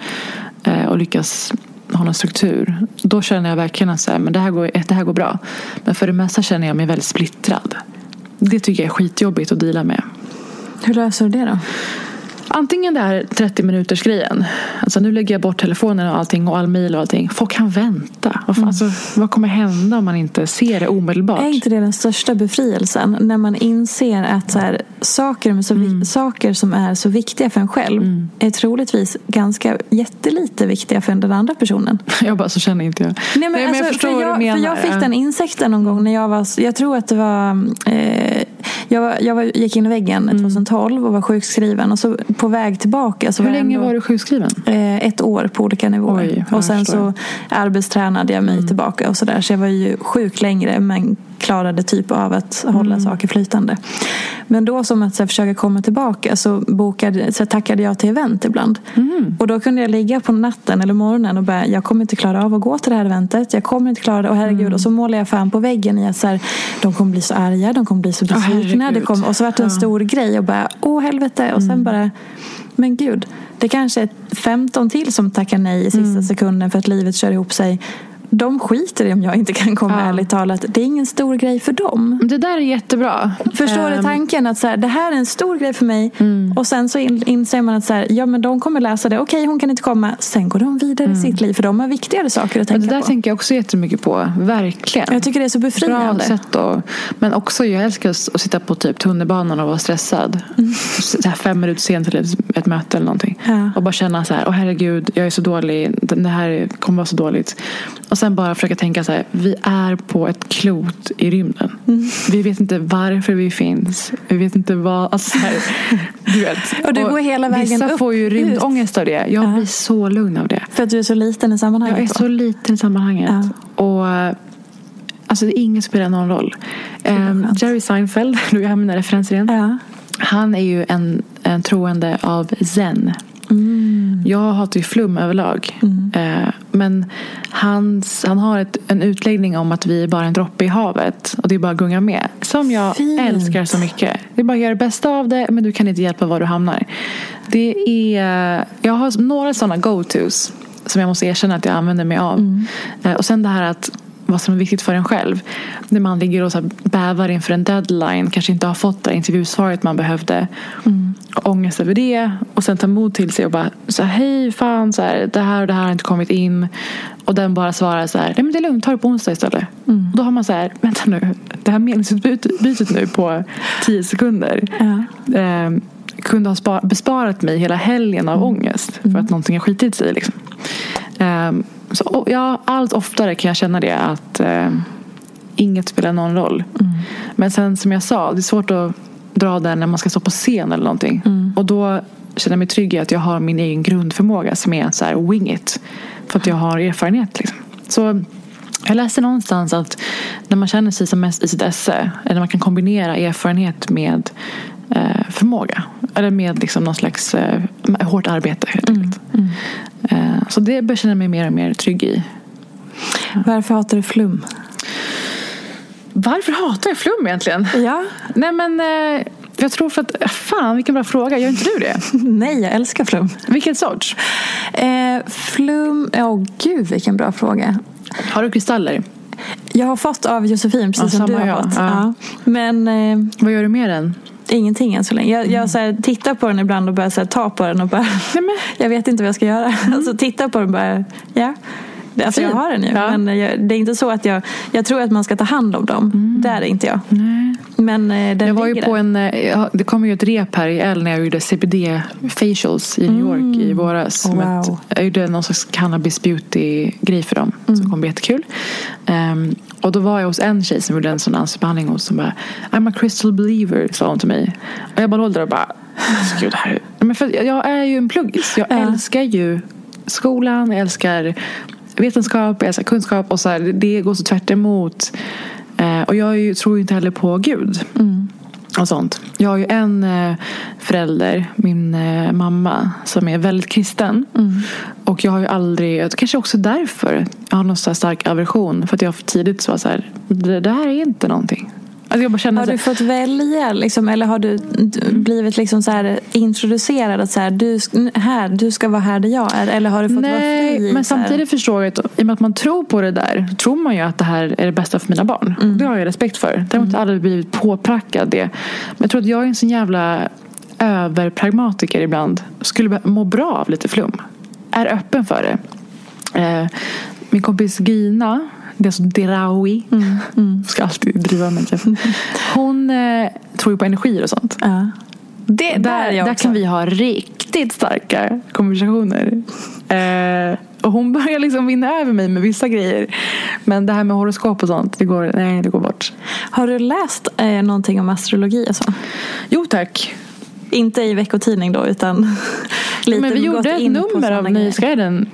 Eh, och lyckas ha någon struktur. Då känner jag verkligen att så här, men det, här går, det här går bra. Men för det mesta känner jag mig väldigt splittrad. Det tycker jag är skitjobbigt att dela med. Hur löser du det då? Antingen det här 30 minuters grejen. Alltså nu lägger jag bort telefonen och allting och all mejl och allting. Folk kan vänta. Vad, fan, alltså, vad kommer hända om man inte ser det omedelbart? Är inte det den största befrielsen? När man inser att så här, saker, så vi, saker som är så viktiga för en själv är troligtvis ganska jättelite viktiga för den andra personen. Jag bara, så känner inte jag. Nej, men alltså, jag förstår för vad jag, du menar. För jag fick den insikten någon gång när jag var, jag tror att det var, eh, jag, var, jag var, gick in i väggen 2012 och var sjukskriven och så på väg tillbaka så Hur var länge ändå, var du sjukskriven? eh, ett år på olika nivåer. Oj, och sen förstår. så arbetstränade jag mig tillbaka och sådär. Så jag var ju sjuk längre men klarade typ av att hålla saker flytande. Men då som att så här, försöka komma tillbaka så, bokade, så tackade jag till event ibland. Och då kunde jag ligga på natten eller morgonen och bara, jag kommer inte klara av att gå till det här eventet. Jag kommer inte klara det. Och herregud, och så målade jag fan på väggen i att så här, de kommer bli så arga, de kommer bli så besvikna. kommer, och så vart det en stor grej och bara, åh helvete. Och sen bara, men gud, det kanske är 15 till som tackar nej i sista sekunden för att livet kör ihop sig. De skiter i om jag inte kan komma, Ja. ärligt talat. Det är ingen stor grej för dem. Det där är jättebra. Förstår du Ehm, tanken? att så här, Det här är en stor grej för mig. Mm. Och sen så in, inser man att så här, ja, men de kommer läsa det. Okej, hon kan inte komma. Sen går de vidare i sitt liv. För de har viktigare saker att tänka Mm. det där på. tänker jag också jättemycket på. Verkligen. Jag tycker det är så Bra befriande. sätt att, men också jag älskar att sitta på typ tunnelbanan och vara stressad. Så här fem minuter sent till ett, ett möte eller någonting. Ja. Och bara känna så här, åh herregud, jag är så dålig. Det här kommer vara så dåligt. Och sen bara försöka tänka så här, vi är på ett klot i rymden. Vi vet inte varför vi finns. Vi vet inte vad, alltså så här, du vet. Och du går hela vägen Vissa upp, får ju rymdångest av det. Jag Ja. blir så lugn av det. För att du är så liten i sammanhanget. Jag är då. så liten i sammanhanget. Och eh, Alltså det är ingen spelar någon roll. Um, Jerry Seinfeld, nu är jag med mina referenser igen. Ja. Han är ju en, en troende av zen. Mm. Jag hatar ju flum överlag. Eh, men hans, han har ett, en utläggning om att vi är bara en droppe i havet. Och det är bara att gunga med. Som jag Fint. älskar så mycket. Det är bara att göra det bästa av det. Men du kan inte hjälpa var du hamnar. Det är, jag har några sådana go-tos. Som jag måste erkänna att jag använder mig av. Eh, och sen det här att vad som är viktigt för en själv. När man ligger och så här bävar inför en deadline. Kanske inte har fått det intervjusvaret man behövde. Och ångest över det. Och sen ta mod till sig och bara så här, hej fan så här, det här och det här har inte kommit in. Och den bara svarar så här, nej men det är lugnt, ta det på onsdag istället. Och då har man så här, vänta nu, det här meningsutbytet nu på tio sekunder. Eh, kunde ha spar- besparat mig hela helgen av ångest. För att någonting har skitit sig liksom. Eh, så, ja, allt oftare kan jag känna det att eh, inget spelar någon roll. Men sen som jag sa, det är svårt att dra den när man ska stå på scen eller någonting. Och då känner jag mig trygg i att jag har min egen grundförmåga som är så här wing it. För att jag har erfarenhet. Liksom. Så jag läste någonstans att när man känner sig som mest i sitt esse, eller man kan kombinera erfarenhet med förmåga. Eller med liksom någon slags eh, hårt arbete helt enkelt. Eh, så det börjar jag känna mig mer och mer trygg i. Varför hatar du flum? Varför hatar jag flum egentligen? Ja. Nej men eh, jag tror för att, fan vilken bra fråga, gör inte du det? Nej, jag älskar flum. Vilken sorts? Eh, flum, åh oh, gud vilken bra fråga. Har du kristaller? Jag har fått av Josefin precis Ja, som du har jag. fått. Ja. Ja. Men eh, Vad gör du med den? Ingenting än så länge. Jag, jag så här, tittar på den ibland och börjar så här, ta på den och bara Jag vet inte vad jag ska göra. Alltså titta på den och bara ja. Alltså jag har den ju. Ja. Men jag, det är inte så att jag Jag tror att man ska ta hand om dem. Där är inte jag. Nej. Men eh, den Jag var ju på en, eh, det kom ju ett rep här i L när jag gjorde CBD facials i New York i våras. Som Wow. ett, jag gjorde någon slags cannabis beauty grej för dem. Mm. Som kom bli jättekul. Ehm, och då var jag hos en tjej som gjorde en sån ansiktsbehandling hos som bara I'm a crystal believer sa hon till mig. Och jag bara låg där och bara Gud, det här är... Men för jag är ju en pluggis. Jag älskar ju skolan. Jag älskar vetenskap. Jag älskar kunskap. Och så här, det går så tvärt emot. Eh, och jag ju, tror ju inte heller på Gud och sånt. Jag har ju en eh, förälder, min eh, mamma, som är väldigt kristen. Och jag har ju aldrig, kanske också därför, jag har någon så stark aversion. För att jag tidigt så var så här, det, det här är inte någonting. Alltså Har du fått välja liksom, eller har du blivit liksom så här introducerad att så här, du, här, du ska vara här där jag är? Eller har du fått vara Nej, fri? i men samtidigt förstår jag att i och med att man tror på det där tror man ju att det här är det bästa för mina barn. Mm. Det har jag respekt för. Däremot har jag aldrig blivit påprackad det. Men jag tror att jag är en sån jävla överpragmatiker ibland. Skulle må bra av lite flum. Är öppen för det. Eh, min kompis Gina, det är alltså Derawi. Mm, Ska alltid driva mig. typ. Hon eh, tror ju på energier och sånt. Ja. Det, där, Där, där kan vi ha riktigt starka konversationer. Eh, och hon börjar liksom vinna över mig med vissa grejer. Men det här med horoskop och sånt, det går, nej, det går bort. Har du läst eh, någonting om astrologi och så? Jo tack. Inte i veckotidning då utan lite Men vi gjorde ett nummer av. Nöjesguiden.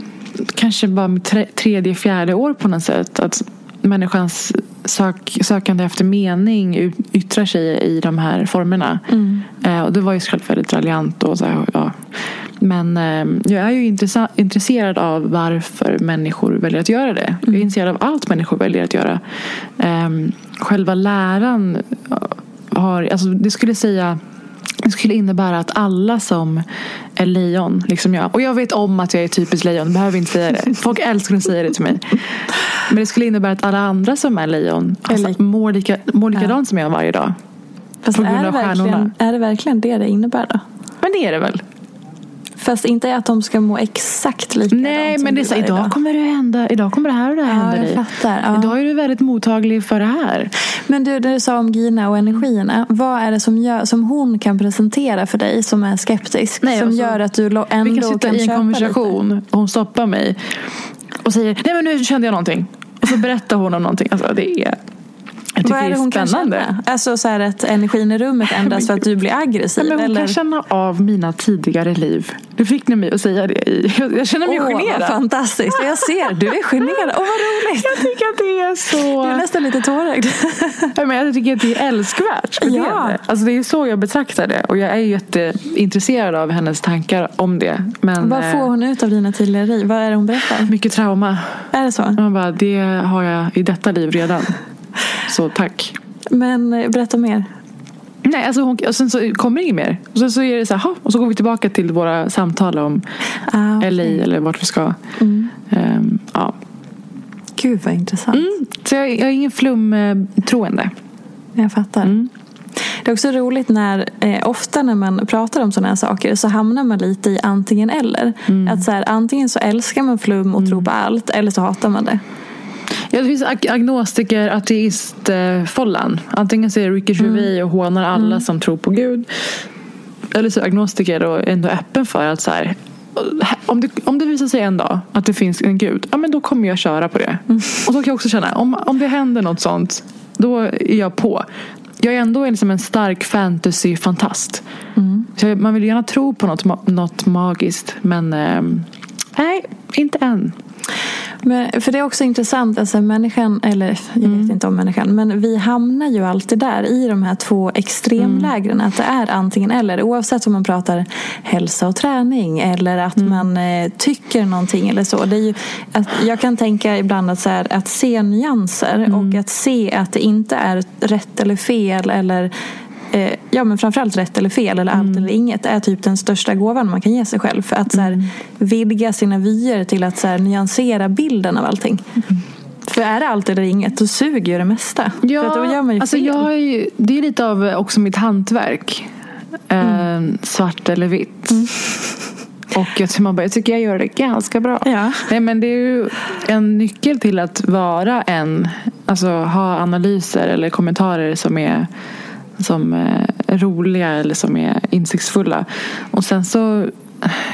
Kanske bara med tre, tredje, fjärde år på något sätt. Att människans sök, sökande efter mening yttrar sig i de här formerna. Mm. Eh, och det var ju såklart väldigt raljant. Och så här, ja. Men eh, jag är ju intresserad av varför människor väljer att göra det. Jag är Mm. intresserad av allt människor väljer att göra. Eh, själva läran har, alltså det skulle säga det skulle innebära att alla som är lejon, liksom jag. Och jag vet om att jag är typiskt lejon, behöver inte säga det. Folk älskar att säga det till mig. Men det skulle innebära att alla andra som är lejon alltså, mår, lika, mår likadant som jag varje dag. Fast på grund är det, av verkligen, stjärnorna. är det verkligen det det innebär då? Men det är det väl? Fast inte att de ska må exakt likadant Nej, men det är så, gör idag kommer det hända, idag kommer det här och det här Ja, hända jag dig. fattar, ja. Idag är du väldigt mottaglig för det här. Men du, det du sa om Gina och energierna. Vad är det som, gör, som hon kan presentera för dig som är skeptisk? Nej, som alltså, gör att du ändå Vi kan sitta i en köpa konversation och hon stoppar mig och säger nej men nu kände jag någonting. Och så berättar hon om någonting. Alltså det är, jag tycker Vad är det det hon är kan spännande. känna? Alltså så här att energin i rummet ändras för att du blir aggressiv? Nej, men hon eller? kan känna av mina tidigare liv. Du fick ni mig att säga det i. Jag känner mig Åh, generad. fantastiskt. Jag ser, du är generad. Åh, vad roligt. Jag tycker att det är så... Jag är nästan lite tårögd. Men jag tycker att det är älskvärt. Ja. Alltså det är så jag betraktar det. Och jag är jätteintresserad av hennes tankar om det. Men, Vad eh, får hon ut av dina tidigare liv? Vad är det hon berättar? Mycket trauma. Är det så? Man bara, det har jag i detta liv redan. Så tack. Men eh, berätta mer. Nej, alltså hon, och sen så kommer det inget mer. Och sen så är det så här, och så går vi tillbaka till våra samtal om Ah, okej. LA eller vart vi ska. Mm. Ehm, ja. Gud vad intressant. Mm, så jag, jag är ingen flumtroende. Jag fattar. Mm. Det är också roligt när, eh, ofta när man pratar om sådana här saker så hamnar man lite i antingen eller. Mm. Att så här, antingen så älskar man flum och tror på allt eller så hatar man det. Ja, det finns ag- agnostiker, ateist, eh. Antingen så är det Ricky Gervais och hånar alla som tror på Gud. Eller så är agnostiker och ändå öppen för att så här, om, det, om det visar sig en dag att det finns en gud, ja men då kommer jag köra på det. Mm. Och så kan jag också känna, om, om det händer något sånt, då är jag på. Jag är ändå liksom en stark fantasy-fantast. Mm. Så man vill gärna tro på något, något magiskt, men ehm, nej, inte än. Men, för det är också intressant, alltså människan, eller jag Mm. vet inte om människan, men vi hamnar ju alltid där i de här två extremlägren. Mm. Att det är antingen eller, oavsett om man pratar hälsa och träning eller att Mm. man eh, tycker någonting eller så. Det är ju, att, jag kan tänka ibland att, så här, att se nyanser Mm. och att se att det inte är rätt eller fel eller eh, ja, men framförallt rätt eller fel eller Mm. allt eller inget är typ den största gåvan man kan ge sig själv. För att så Mm. här, vidga sina vyer till att så här, nyansera bilden av allting. Mm. För är det allt eller inget, då suger ju det mesta. För att då gör man ju alltså fel. jag är ju, det är lite av också mitt hantverk. Eh, svart eller vitt. Och jag, tror man bara, jag tycker jag gör det ganska bra. Ja. Nej, men det är ju en nyckel till att vara en, alltså ha analyser eller kommentarer som är som är roliga eller som är insiktsfulla. Och sen så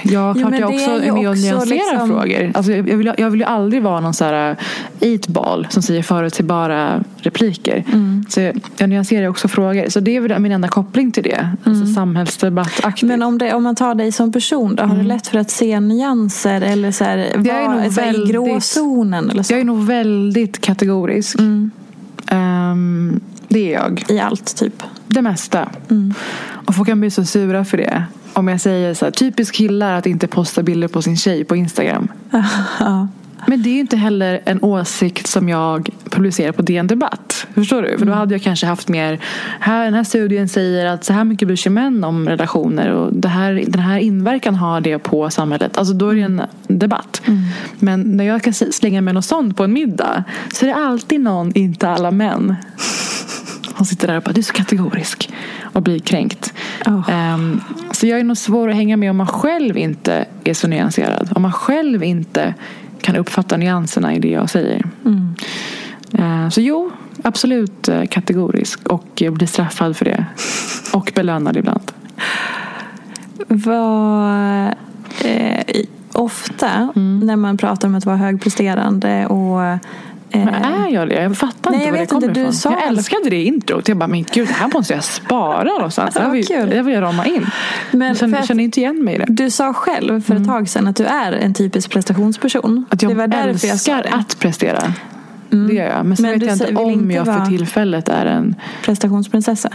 Ja, Jo, klart men jag också är med och nyanserar liksom- frågor. Alltså, jag, vill, jag vill ju aldrig vara någon så här eatball som säger förutsägbara repliker. Mm. Så jag, jag nyanserar också frågor. Så det är väl min enda koppling till det. Alltså samhällsdebattaktigt. Mm. Men om, det, om man tar dig som person då, har du lätt för att se nyanser eller så här, Mm. Jag är nog så här, i väldigt- gråzonen eller så? Jag är nog väldigt kategorisk. Mm. Ehm, det är jag. I allt typ. Det mesta. Mm. Och folk kan bli så sura för det. Om jag säger så här, typisk killar att inte posta bilder på sin tjej på Instagram. Ja. Men det är ju inte heller en åsikt som jag publicerar på DN Debatt. Förstår du? För Mm. då hade jag kanske haft mer, här, den här studien säger att så här mycket bryr sig män om relationer och det här, den här inverkan har det på samhället. Alltså då är det en debatt. Mm. Men när jag kan slänga med något sånt på en middag så är det alltid någon, inte alla män, som sitter där och bara, du är så kategorisk och blir kränkt. Oh. Ehm, så jag är nog svår att hänga med om man själv inte är så nyanserad. Om man själv inte kan uppfatta nyanserna i det jag säger. Mm. Ehm, så jo, absolut eh, kategorisk och blir straffad för det. Och belönad ibland. Vad, eh, ofta Mm. när man pratar om att vara högpresterande och Men är jag det? Jag fattar Nej, inte jag var det kommer inte, du ifrån. sa jag älskade det introt. Jag bara, men gud, det här måste jag spara någonstans. Det här vill, kul. det här vill jag rama in. Men jag känner, inte igen mig i det. Du sa själv för ett tag sedan att du är en typisk prestationsperson. Att jag det var därför jag sa det. att prestera. Det gör jag. Men så Men vet jag inte om inte jag för tillfället är en... Prestationsprinsessa.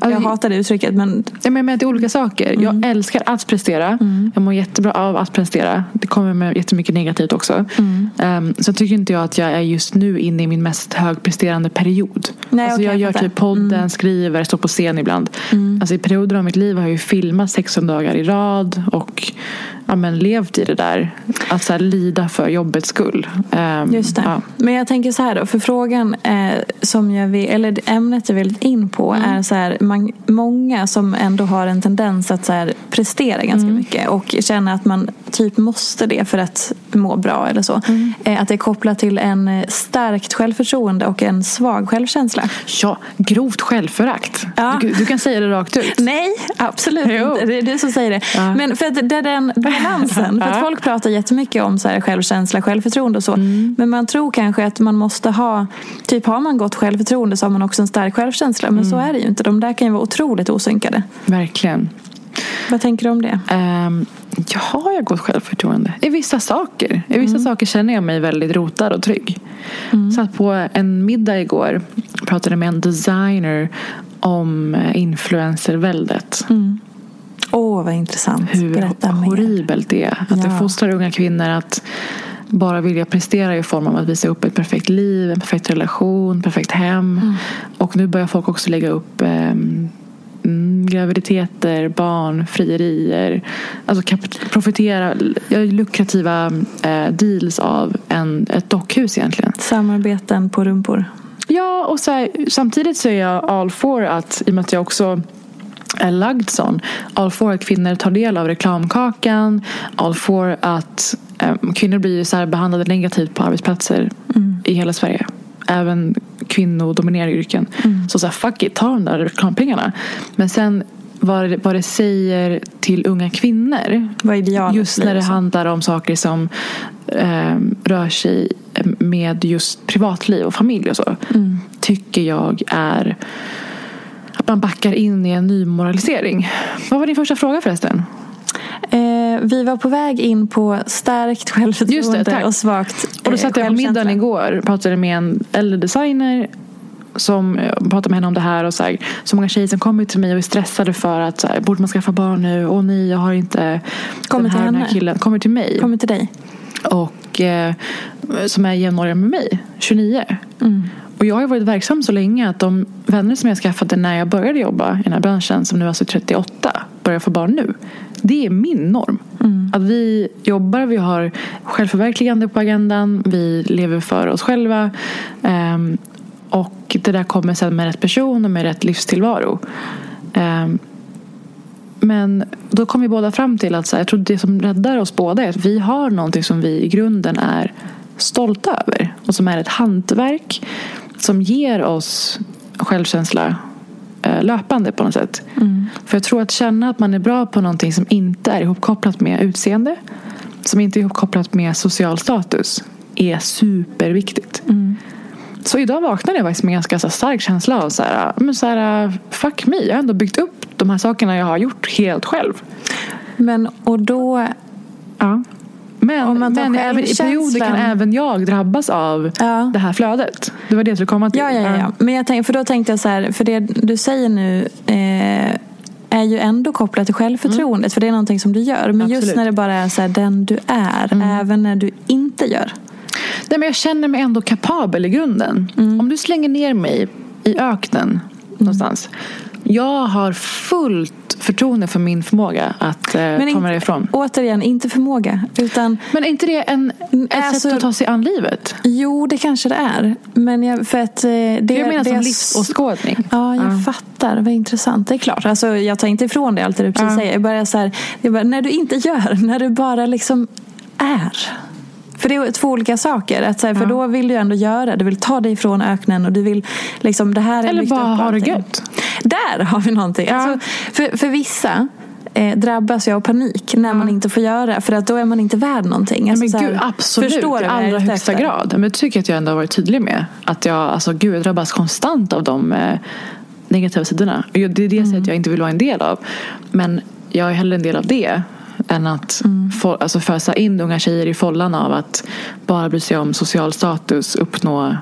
Jag hatar det uttrycket men Jag menar att det är olika saker. Mm. Jag älskar att prestera. Jag mår jättebra av att prestera. Det kommer med jättemycket negativt också. Mm. Um, så tycker inte jag att jag är just nu inne i min mest högpresterande period. Nej, alltså okej, jag gör typ podden, skriver, står på scen ibland. Mm. Alltså I perioder av mitt liv har jag ju filmat 16 dagar i rad och ja, men, levt i det där. Att så här, lida för jobbets skull. Um, Just det. Ja. Men jag tänker så här då, för frågan eh, som jag vill, eller ämnet jag vill in på Mm. är så här, man, många som ändå har en tendens att så här, prestera ganska Mm. mycket och känna att man typ måste det för att må bra eller så. Mm. Eh, att det är kopplat till en eh, starkt självförtroende och en svag självkänsla. ja, grovt självförakt. Ja. Du, du kan säga det rakt ut. Nej, absolut Jo. inte. Det är du som säger det. Ja. Men för att det är den balansen. För att folk pratar jättemycket om så här självkänsla, självförtroende och så. Mm. Men man tror kanske att man måste ha, typ har man gott självförtroende så har man också en stark självkänsla. Men så Mm. är det ju inte. De där kan ju vara otroligt osynkade. Verkligen. Vad tänker du om det? Um, jag har jag gott självförtroende? I vissa saker. I vissa saker känner jag mig väldigt rotad och trygg. Satt på en middag igår pratade med en designer om eh, influencerväldet. Åh, vad intressant. Hur Berätta horribelt det är. Att det Ja. fostrar unga kvinnor att bara vilja prestera i form av att visa upp ett perfekt liv, en perfekt relation, perfekt hem. Mm. Och nu börjar folk också lägga upp ehm, mm, graviditeter, barn, frierier. Alltså profitera, lukrativa eh, deals av en, ett dockhus egentligen. Samarbeten på rumpor. Ja, och så här, samtidigt så är jag all for att, i och med att jag också är lagd sån, all for att kvinnor tar del av reklamkakan, all for att eh, kvinnor blir så behandlade negativt på arbetsplatser i hela Sverige. Även kvinnodominerade yrken. Så så här, fuck it, ta de där reklampengarna. Men sen vad, det, vad det säger till unga kvinnor. Vad idealet Just när det handlar om saker som eh, rör sig med just privatliv och familj och så. Mm. Tycker jag är att man backar in i en ny moralisering. Vad var din första fråga förresten? Eh, vi var på väg in på starkt självförtroende det, och svagt Och då eh, satt jag på middagen självkänsla. igår och pratade med en äldre designer som eh, pratade med henne om det här och så, här, så många tjejer som kommer till mig och är stressade för att så här, borde man skaffa barn nu? Åh nej, jag har inte Kommer den till här, den här henne? killen. Kommer till mig. Kommer till dig. Och eh, som är jämnåriga med mig, 29. Mm. Och jag har varit verksam så länge att de vänner som jag skaffade när jag började jobba i den här branschen, som nu alltså är 38, börjar få barn nu. Det är min norm. Mm. Att vi jobbar, vi har självförverkligande på agendan, vi lever för oss själva. Ehm, och det där kommer sen med rätt person och med rätt livstillvaro. Ehm, men då kom vi båda fram till att så här, jag tror det som räddar oss båda är att vi har någonting som vi i grunden är stolta över. Och som är ett hantverk som ger oss självkänsla löpande på något sätt. För jag tror att känna att man är bra på någonting som inte är ihopkopplat med utseende. Som inte är ihopkopplat med social status. Är superviktigt. Så idag vaknade jag faktiskt med en ganska stark känsla av så här, men så här, fuck me. Jag har ändå byggt upp de här sakerna jag har gjort helt själv. Men och då... Ja. Men, men även, i perioder kan även jag drabbas av Ja. det här flödet. Det var det jag skulle komma till. Ja, ja, ja, ja. Men jag tänk, för då tänkte jag så här, för det du säger nu eh, är ju ändå kopplat till självförtroendet. För det är någonting som du gör. Men just Absolut. när det bara är så här, den du är, även när du inte gör. Nej, men jag känner mig ändå kapabel i grunden. Mm. Om du slänger ner mig i öknen någonstans. Jag har fullt förtroende för min förmåga att eh, ta mig därifrån. Återigen, inte förmåga. Utan, Men är inte det en, ett Alltså- sätt att ta sig an livet? jo, det kanske det är. Men jag, för att, eh, det, Det jag menar det som livsåskådning. Ja, jag fattar. Vad intressant. Det är klart. Alltså, jag tar inte ifrån dig allt det du precis Ja. säger. Jag bara så här, jag bara, när du inte gör, när du bara liksom är. För det är två olika saker. Att, så här, för då vill du ändå göra. Du vill ta dig ifrån öknen och du vill liksom, det här är Eller bara ha det gött. Där har vi någonting. Ja. Alltså, för, för vissa eh, drabbas jag av panik när man inte får göra. För att då är man inte värd någonting. Alltså, men här, gud, absolut. Förstår I jag allra högsta efter? grad. Men jag tycker att jag ändå har varit tydlig med att jag, alltså, gud, jag drabbas konstant av de eh, negativa sidorna. Jag- det är det Mm. sättet jag inte vill vara en del av. Men jag är hellre en del av det än att Mm. få, alltså, fösa in unga tjejer i follan av att bara bry sig om social status, uppnå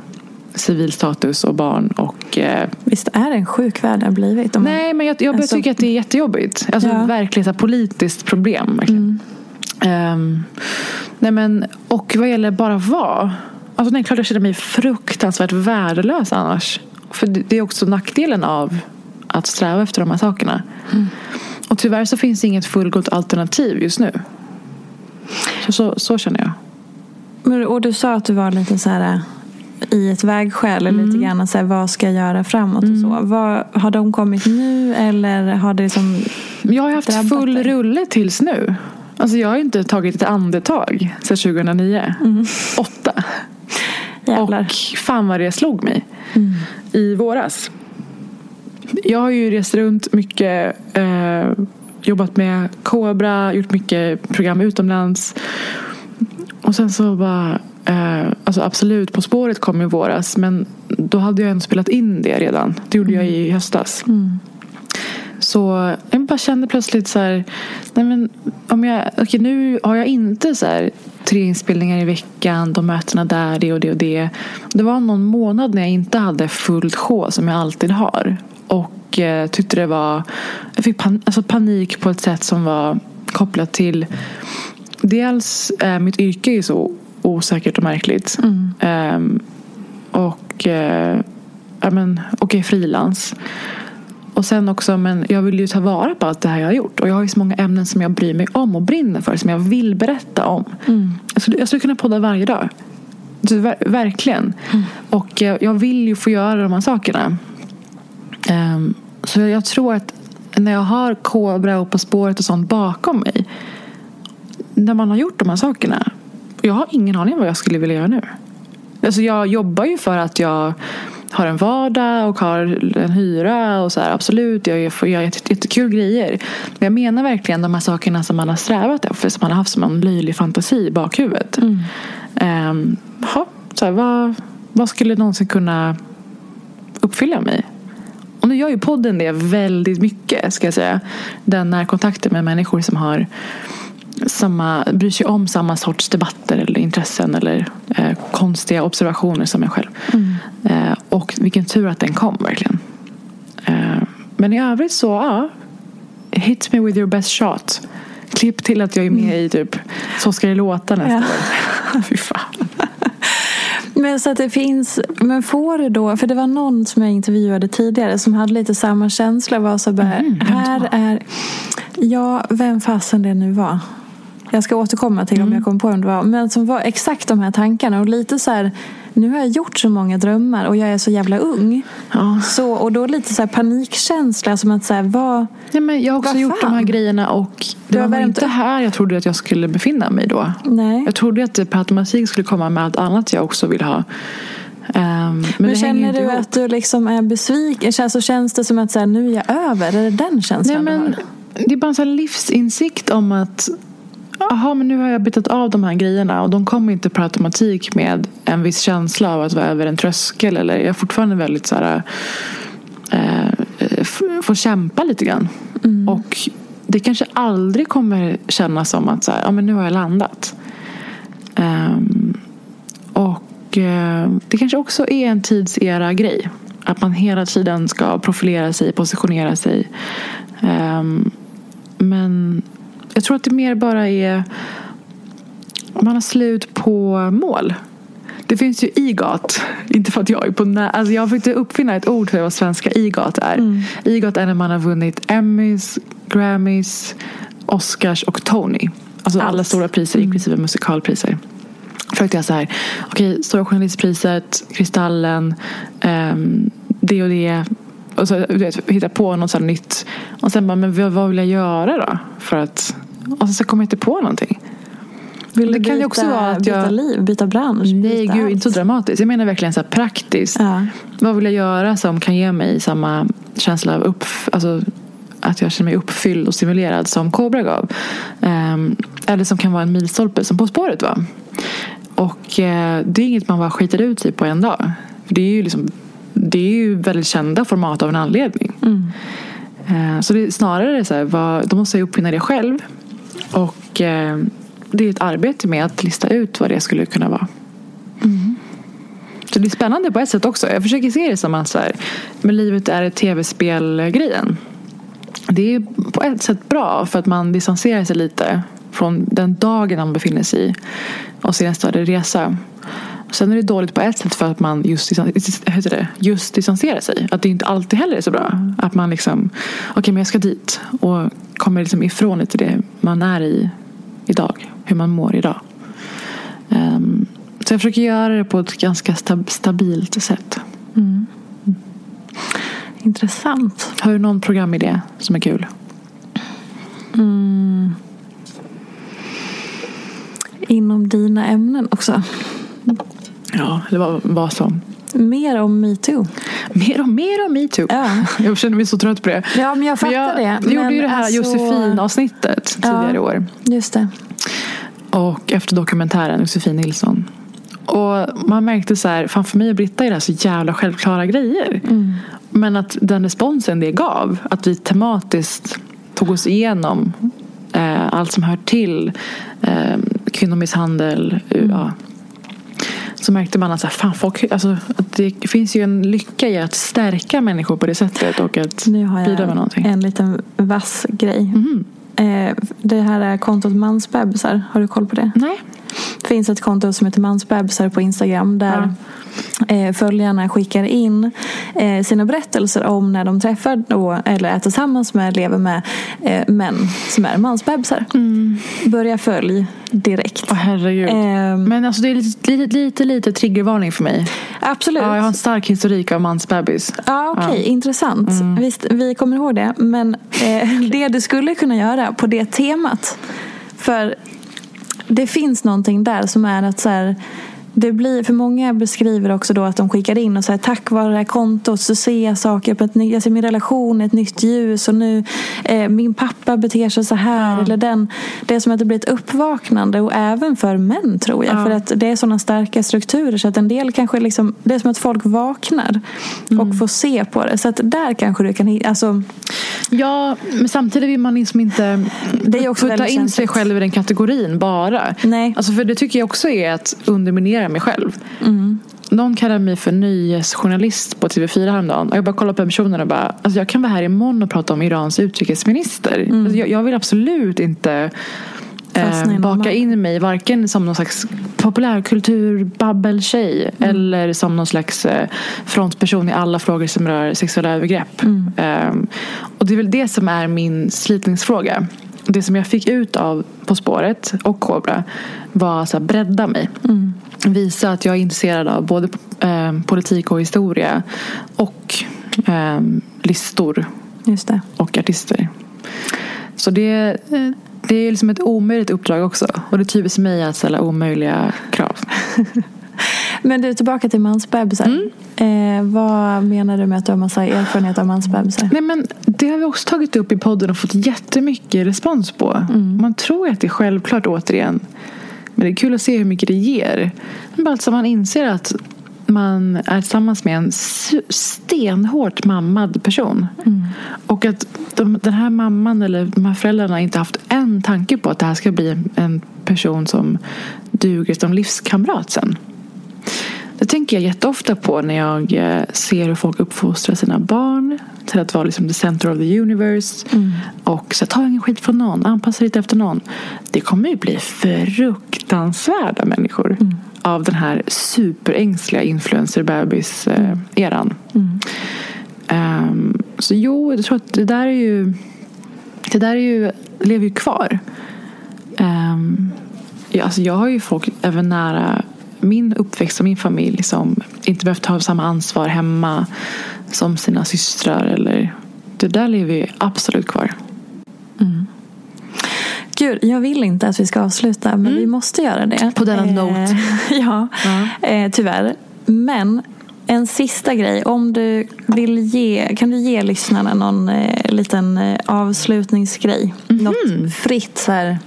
civilstatus och barn och eh, Visst är det en sjuk värld det har blivit? Nej, men jag, jag Alltså- tycker att det är jättejobbigt. Alltså Ja. verkligen så här, politiskt problem. Verkligen. Ehm, nej men, och vad gäller bara vara. Alltså är klart jag känner mig fruktansvärt värdelös annars. För det är också nackdelen av att sträva efter de här sakerna. Och tyvärr så finns inget fullgott alternativ just nu. Så, så, så känner jag. Men, och du sa att du var lite så här äh, i ett vägskäl. Eller Mm. lite grann så här, vad ska jag göra framåt och så. Vad, har de kommit nu eller har det liksom Jag har haft full dig? rulle tills nu. Alltså jag har inte tagit ett andetag sedan 2009. Åtta. jävlar? Och fan vad det slog mig i våras. Jag har ju rest runt mycket, eh, jobbat med Cobra, gjort mycket program utomlands. Och sen så bara, eh, alltså absolut På spåret kom i våras men då hade jag ändå spelat in det redan. Det gjorde jag i höstas. Så jag bara kände plötsligt så här, nej men om jag, okej nu har jag inte så här tre inspelningar i veckan, de mötena där, det och det och det. Det var någon månad när jag inte hade fullt sjå som jag alltid har. Och eh, tyckte det var, jag fick pan, alltså panik på ett sätt som var kopplat till Dels eh, mitt yrke är så osäkert och märkligt. Ehm, och eh, ja, men, okej, frilans. Och sen också, men jag vill ju ta vara på allt det här jag har gjort. Och jag har ju så många ämnen som jag bryr mig om och brinner för. Som jag vill berätta om. Jag, skulle, jag skulle kunna podda varje dag. Så, ver- verkligen. Och eh, jag vill ju få göra de här sakerna. Ehm, så jag, tror att när jag har Kobra och På spåret och sånt bakom mig. När man har gjort de här sakerna. Jag har ingen aning om vad jag skulle vilja göra nu. Alltså jag jobbar ju för att jag har en vardag och har en hyra och så här, absolut, jag får göra jättekul grejer. Men jag menar verkligen de här sakerna som man har strävat efter, som man har haft som en löjlig fantasi i bakhuvudet. Mm. Um, ha, så här, vad, vad skulle någonsin kunna uppfylla mig? Och nu gör ju podden det väldigt mycket, ska jag säga. Den närkontakten med människor som har samma, bryr sig om samma sorts debatter eller intressen eller eh, konstiga observationer som jag själv. Mm. Eh, och vilken tur att den kom verkligen. Eh, men i övrigt så, ja. Hit me with your best shot. Klipp till att jag är med mm. i typ Så ska det låta nästa ja. år. Fy fan. Men så att det finns, men får du då, för det var någon som jag intervjuade tidigare som hade lite samma känsla. Var så bara, mm, här är, ja, vem fasen det nu var. Jag ska återkomma till mm. om jag kommer på vem det var. Men som var exakt de här tankarna. Och lite så här, nu har jag gjort så många drömmar och jag är så jävla ung. Ja. Så, och då lite så panikkänsla. Som att så här, vad, ja, men jag har också gjort de här grejerna och det var inte här jag trodde att jag skulle befinna mig då. Nej. Jag trodde att det per automatik skulle komma med allt annat jag också vill ha. Um, men, men känner du ihop. att du liksom är besviken? Alltså, känns det som att så här, nu är jag över? Är det den känslan Nej, men, Det är bara en livsinsikt om att Jaha, men nu har jag betat av de här grejerna och de kommer inte per automatik med en viss känsla av att vara över en tröskel. Eller jag är fortfarande väldigt så här, eh, får kämpa lite grann. Mm. Och det kanske aldrig kommer kännas som att så här, ja, men nu har jag landat. Um, och uh, det kanske också är en tidsera grej. Att man hela tiden ska profilera sig, positionera sig. Um, men jag tror att det mer bara är man har slut på mål. Det finns ju IGAT. Inte för att jag är på nä- alltså Jag försökte uppfinna ett ord för vad svenska IGAT är. Mm. IGAT är när man har vunnit Emmys, Grammys, Oscars och Tony. Alltså Allt. alla stora priser, mm. inklusive musikalpriser. Försökte jag så här, okej, okay, Stora journalistpriset, Kristallen, um, det och det och så, du vet, hitta på något sånt nytt. Och sen bara, men vad vill jag göra då? För att, och så kommer jag inte på någonting. Vill det byta, också vara att jag, byta liv, byta bransch? Nej, byta gud, allt. inte så dramatiskt. Jag menar verkligen så praktiskt. Ja. Vad vill jag göra som kan ge mig samma känsla av upp, alltså, att jag känner mig uppfylld och stimulerad som Cobra gav. Um, eller som kan vara en milstolpe som På spåret var. Och uh, det är inget man bara skiter ut sig på en dag. För det är ju liksom det är ju väldigt kända format av en anledning. Mm. Eh, så det är snarare så här, vad, då måste jag uppfinna det själv. Och eh, det är ett arbete med att lista ut vad det skulle kunna vara. Mm. Så det är spännande på ett sätt också. Jag försöker se det som att så här, men livet är ett tv-spel-grejen. Det är på ett sätt bra för att man distanserar sig lite från den dagen man befinner sig i och en större resa. Sen är det dåligt på ett sätt för att man just, heter det, just distanserar sig. Att det inte alltid heller är så bra. Att man liksom, okej okay, men jag ska dit. Och kommer liksom ifrån lite det man är i idag. Hur man mår idag. Um, så jag försöker göra det på ett ganska stab stabilt sätt. Mm. Intressant. Har du någon programidé som är kul? Mm. Inom dina ämnen också. Ja, eller vad, vad som. Mer om metoo. Mer om, mer om metoo. Ja. Jag känner mig så trött på det. Ja, men jag fattar men jag, det. Jag gjorde ju det här alltså... Josefin-avsnittet tidigare i år. Just det. Och efter dokumentären Josefin Nilsson. Och man märkte så här, fan för mig och Britta är det här så jävla självklara grejer. Mm. Men att den responsen det gav, att vi tematiskt tog oss igenom eh, allt som hör till eh, kvinnomisshandel, mm. ja, så märkte man att, så här, fan, folk, alltså, att det finns ju en lycka i att stärka människor på det sättet och att bidra med någonting. Nu har jag en liten vass grej. Mm. Eh, det här är kontot Mansbebisar. Har du koll på det? Nej. Finns ett konto som heter Mansbebisar på Instagram där ja eh, följarna skickar in eh, sina berättelser om när de träffar då, eller är tillsammans med, lever med eh, män som är mansbebisar. Mm. Börja följ direkt. Åh herregud. Eh, Men alltså det är lite, lite, lite, lite triggervarning för mig. Absolut. Ja, jag har en stark historik av mansbebis. Ja, okej. Okay, ja. Intressant. Mm. Visst, vi kommer ihåg det. Men eh, det du skulle kunna göra på det temat. För det finns någonting där som är att så här, det blir, för många beskriver också då att de skickar in och säger tack vare det här kontot så ser jag saker på ett nytt, jag ser min relation ett nytt ljus och nu eh, min pappa beter sig så här Ja. eller den. Det är som att det blir ett uppvaknande och även för män tror jag. Ja. För att det är sådana starka strukturer så att en del kanske liksom, det är som att folk vaknar Mm. och får se på det. Så att där kanske du kan alltså Ja, men samtidigt vill man liksom inte Det är också putta in sig själv i den kategorin bara. Nej. Alltså för det tycker jag också är att underminera mig själv. Mm. Någon kallade mig för nyhetsjournalist på TV4 häromdagen. Och jag bara kollade på den personen och bara, alltså jag kan vara här imorgon och prata om Irans utrikesminister. Mm. Alltså jag, jag vill absolut inte eh, baka in mig varken som någon slags populärkulturbabbeltjej Mm. eller som någon slags eh, frontperson i alla frågor som rör sexuella övergrepp. Mm. Ehm, och det är väl det som är min slitningsfråga. Det som jag fick ut av På spåret och Kobra var att bredda mig. Mm. Visa att jag är intresserad av både eh, politik och historia och eh, listor och artister. Så det, det är liksom ett omöjligt uppdrag också. Och det är typiskt mig att ställa omöjliga krav. Men du, tillbaka till mansbebisar. Mm. Eh, vad menar du med att du har massa erfarenhet av mansbebisar? Nej, men det har vi också tagit upp i podden och fått jättemycket respons på. Man tror att det är självklart återigen. Men det är kul att se hur mycket det ger. Men bara alltså man inser att man är tillsammans med en stenhårt mammad person. Och att de, den här mamman eller de här föräldrarna inte haft en tanke på att det här ska bli en, en person som duger som livskamrat sen. Det tänker jag jätteofta på när jag eh, ser hur folk uppfostrar sina barn till att vara liksom the center of the universe. Och så ta ingen skit från någon, anpassa dig efter någon. Det kommer ju bli fruktansvärda människor av den här superängsliga influencer-bebis-eran. Ehm, så jo, jag tror att det där är ju det där är ju, lever ju kvar. Um, ja, alltså jag har ju folk även nära min uppväxt och min familj som inte behövt ha samma ansvar hemma som sina systrar. Eller, det där lever ju absolut kvar. Gud, jag vill inte att vi ska avsluta, men vi måste göra det. Mm. På denna Eh, note. ja, eh, tyvärr. Men en sista grej. Om du vill ge, kan du ge lyssnarna någon eh, liten eh, avslutningsgrej? Mhm. Något fritt så här.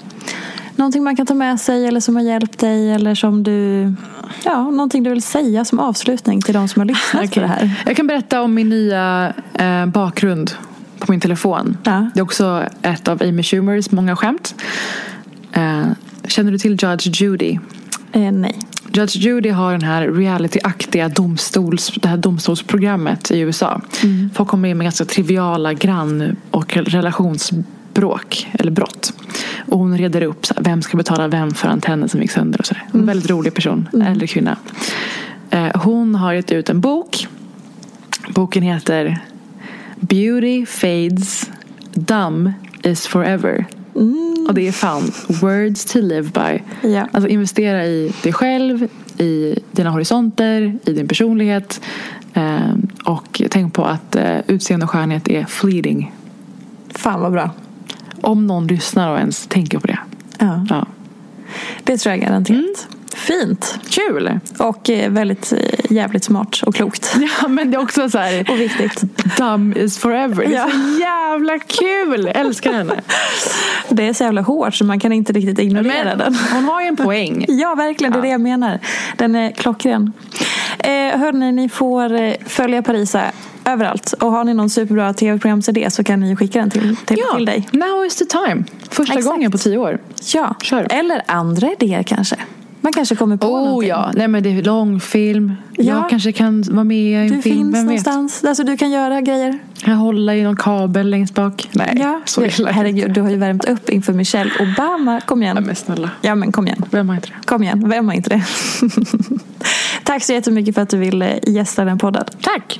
Någonting man kan ta med sig eller som har hjälpt dig eller som du Ja, någonting du vill säga som avslutning till de som har lyssnat på Okej. det här. Jag kan berätta om min nya eh, bakgrund på min telefon. Ja. Det är också ett av Amy Schumers många skämt. Eh, känner du till Judge Judy? Eh, nej. Judge Judy har den här realityaktiga domstols, det här domstolsprogrammet i USA. Folk kommer in med ganska triviala grann och relationsbråk eller brott. Och hon reder upp så här, vem ska betala vem för antennen som gick sönder och är en väldigt rolig person, en äldre kvinna. Eh, hon har gett ut en bok. Boken heter Beauty fades, dumb is forever. Och det är fan words to live by. Ja. Alltså investera i dig själv, i dina horisonter, i din personlighet. Eh, och tänk på att eh, utseende och skönhet är fleeting. Fan vad bra. Om någon lyssnar och ens tänker på det. Ja, Ja. det tror jag garanterat. Mm. Fint. Kul! Och eh, väldigt eh, jävligt smart och klokt. Ja men det är också så här Och viktigt. dumb is forever. Det är Ja. så jävla kul! Älskar henne. Det är så jävla hårt så man kan inte riktigt ignorera Men den. hon har ju en poäng. Ja, verkligen. Det är det jag menar. Den är klockren. Eh, hörni, ni får eh, följa Parisa överallt. Och har ni någon superbra tv-programsidé så kan ni skicka den till, till, till dig. now is the time. Första Exakt. gången på tio år. Ja. Kör. Eller andra idéer kanske. Man kanske kommer på Oh någonting. ja, nej men det är långfilm. Ja. Jag kanske kan vara med i en Du film. finns Vem någonstans. Alltså, du kan göra grejer. vet? Jag hålla i någon kabel längst bak? Nej, Ja. så illa. Herregud, du har ju värmt upp inför Michelle Obama. Kom igen. Ja, men snälla. Ja, men kom igen. Vem har inte det? Kom igen, vem har inte det? Tack så jättemycket för att du ville gästa den podden. Tack!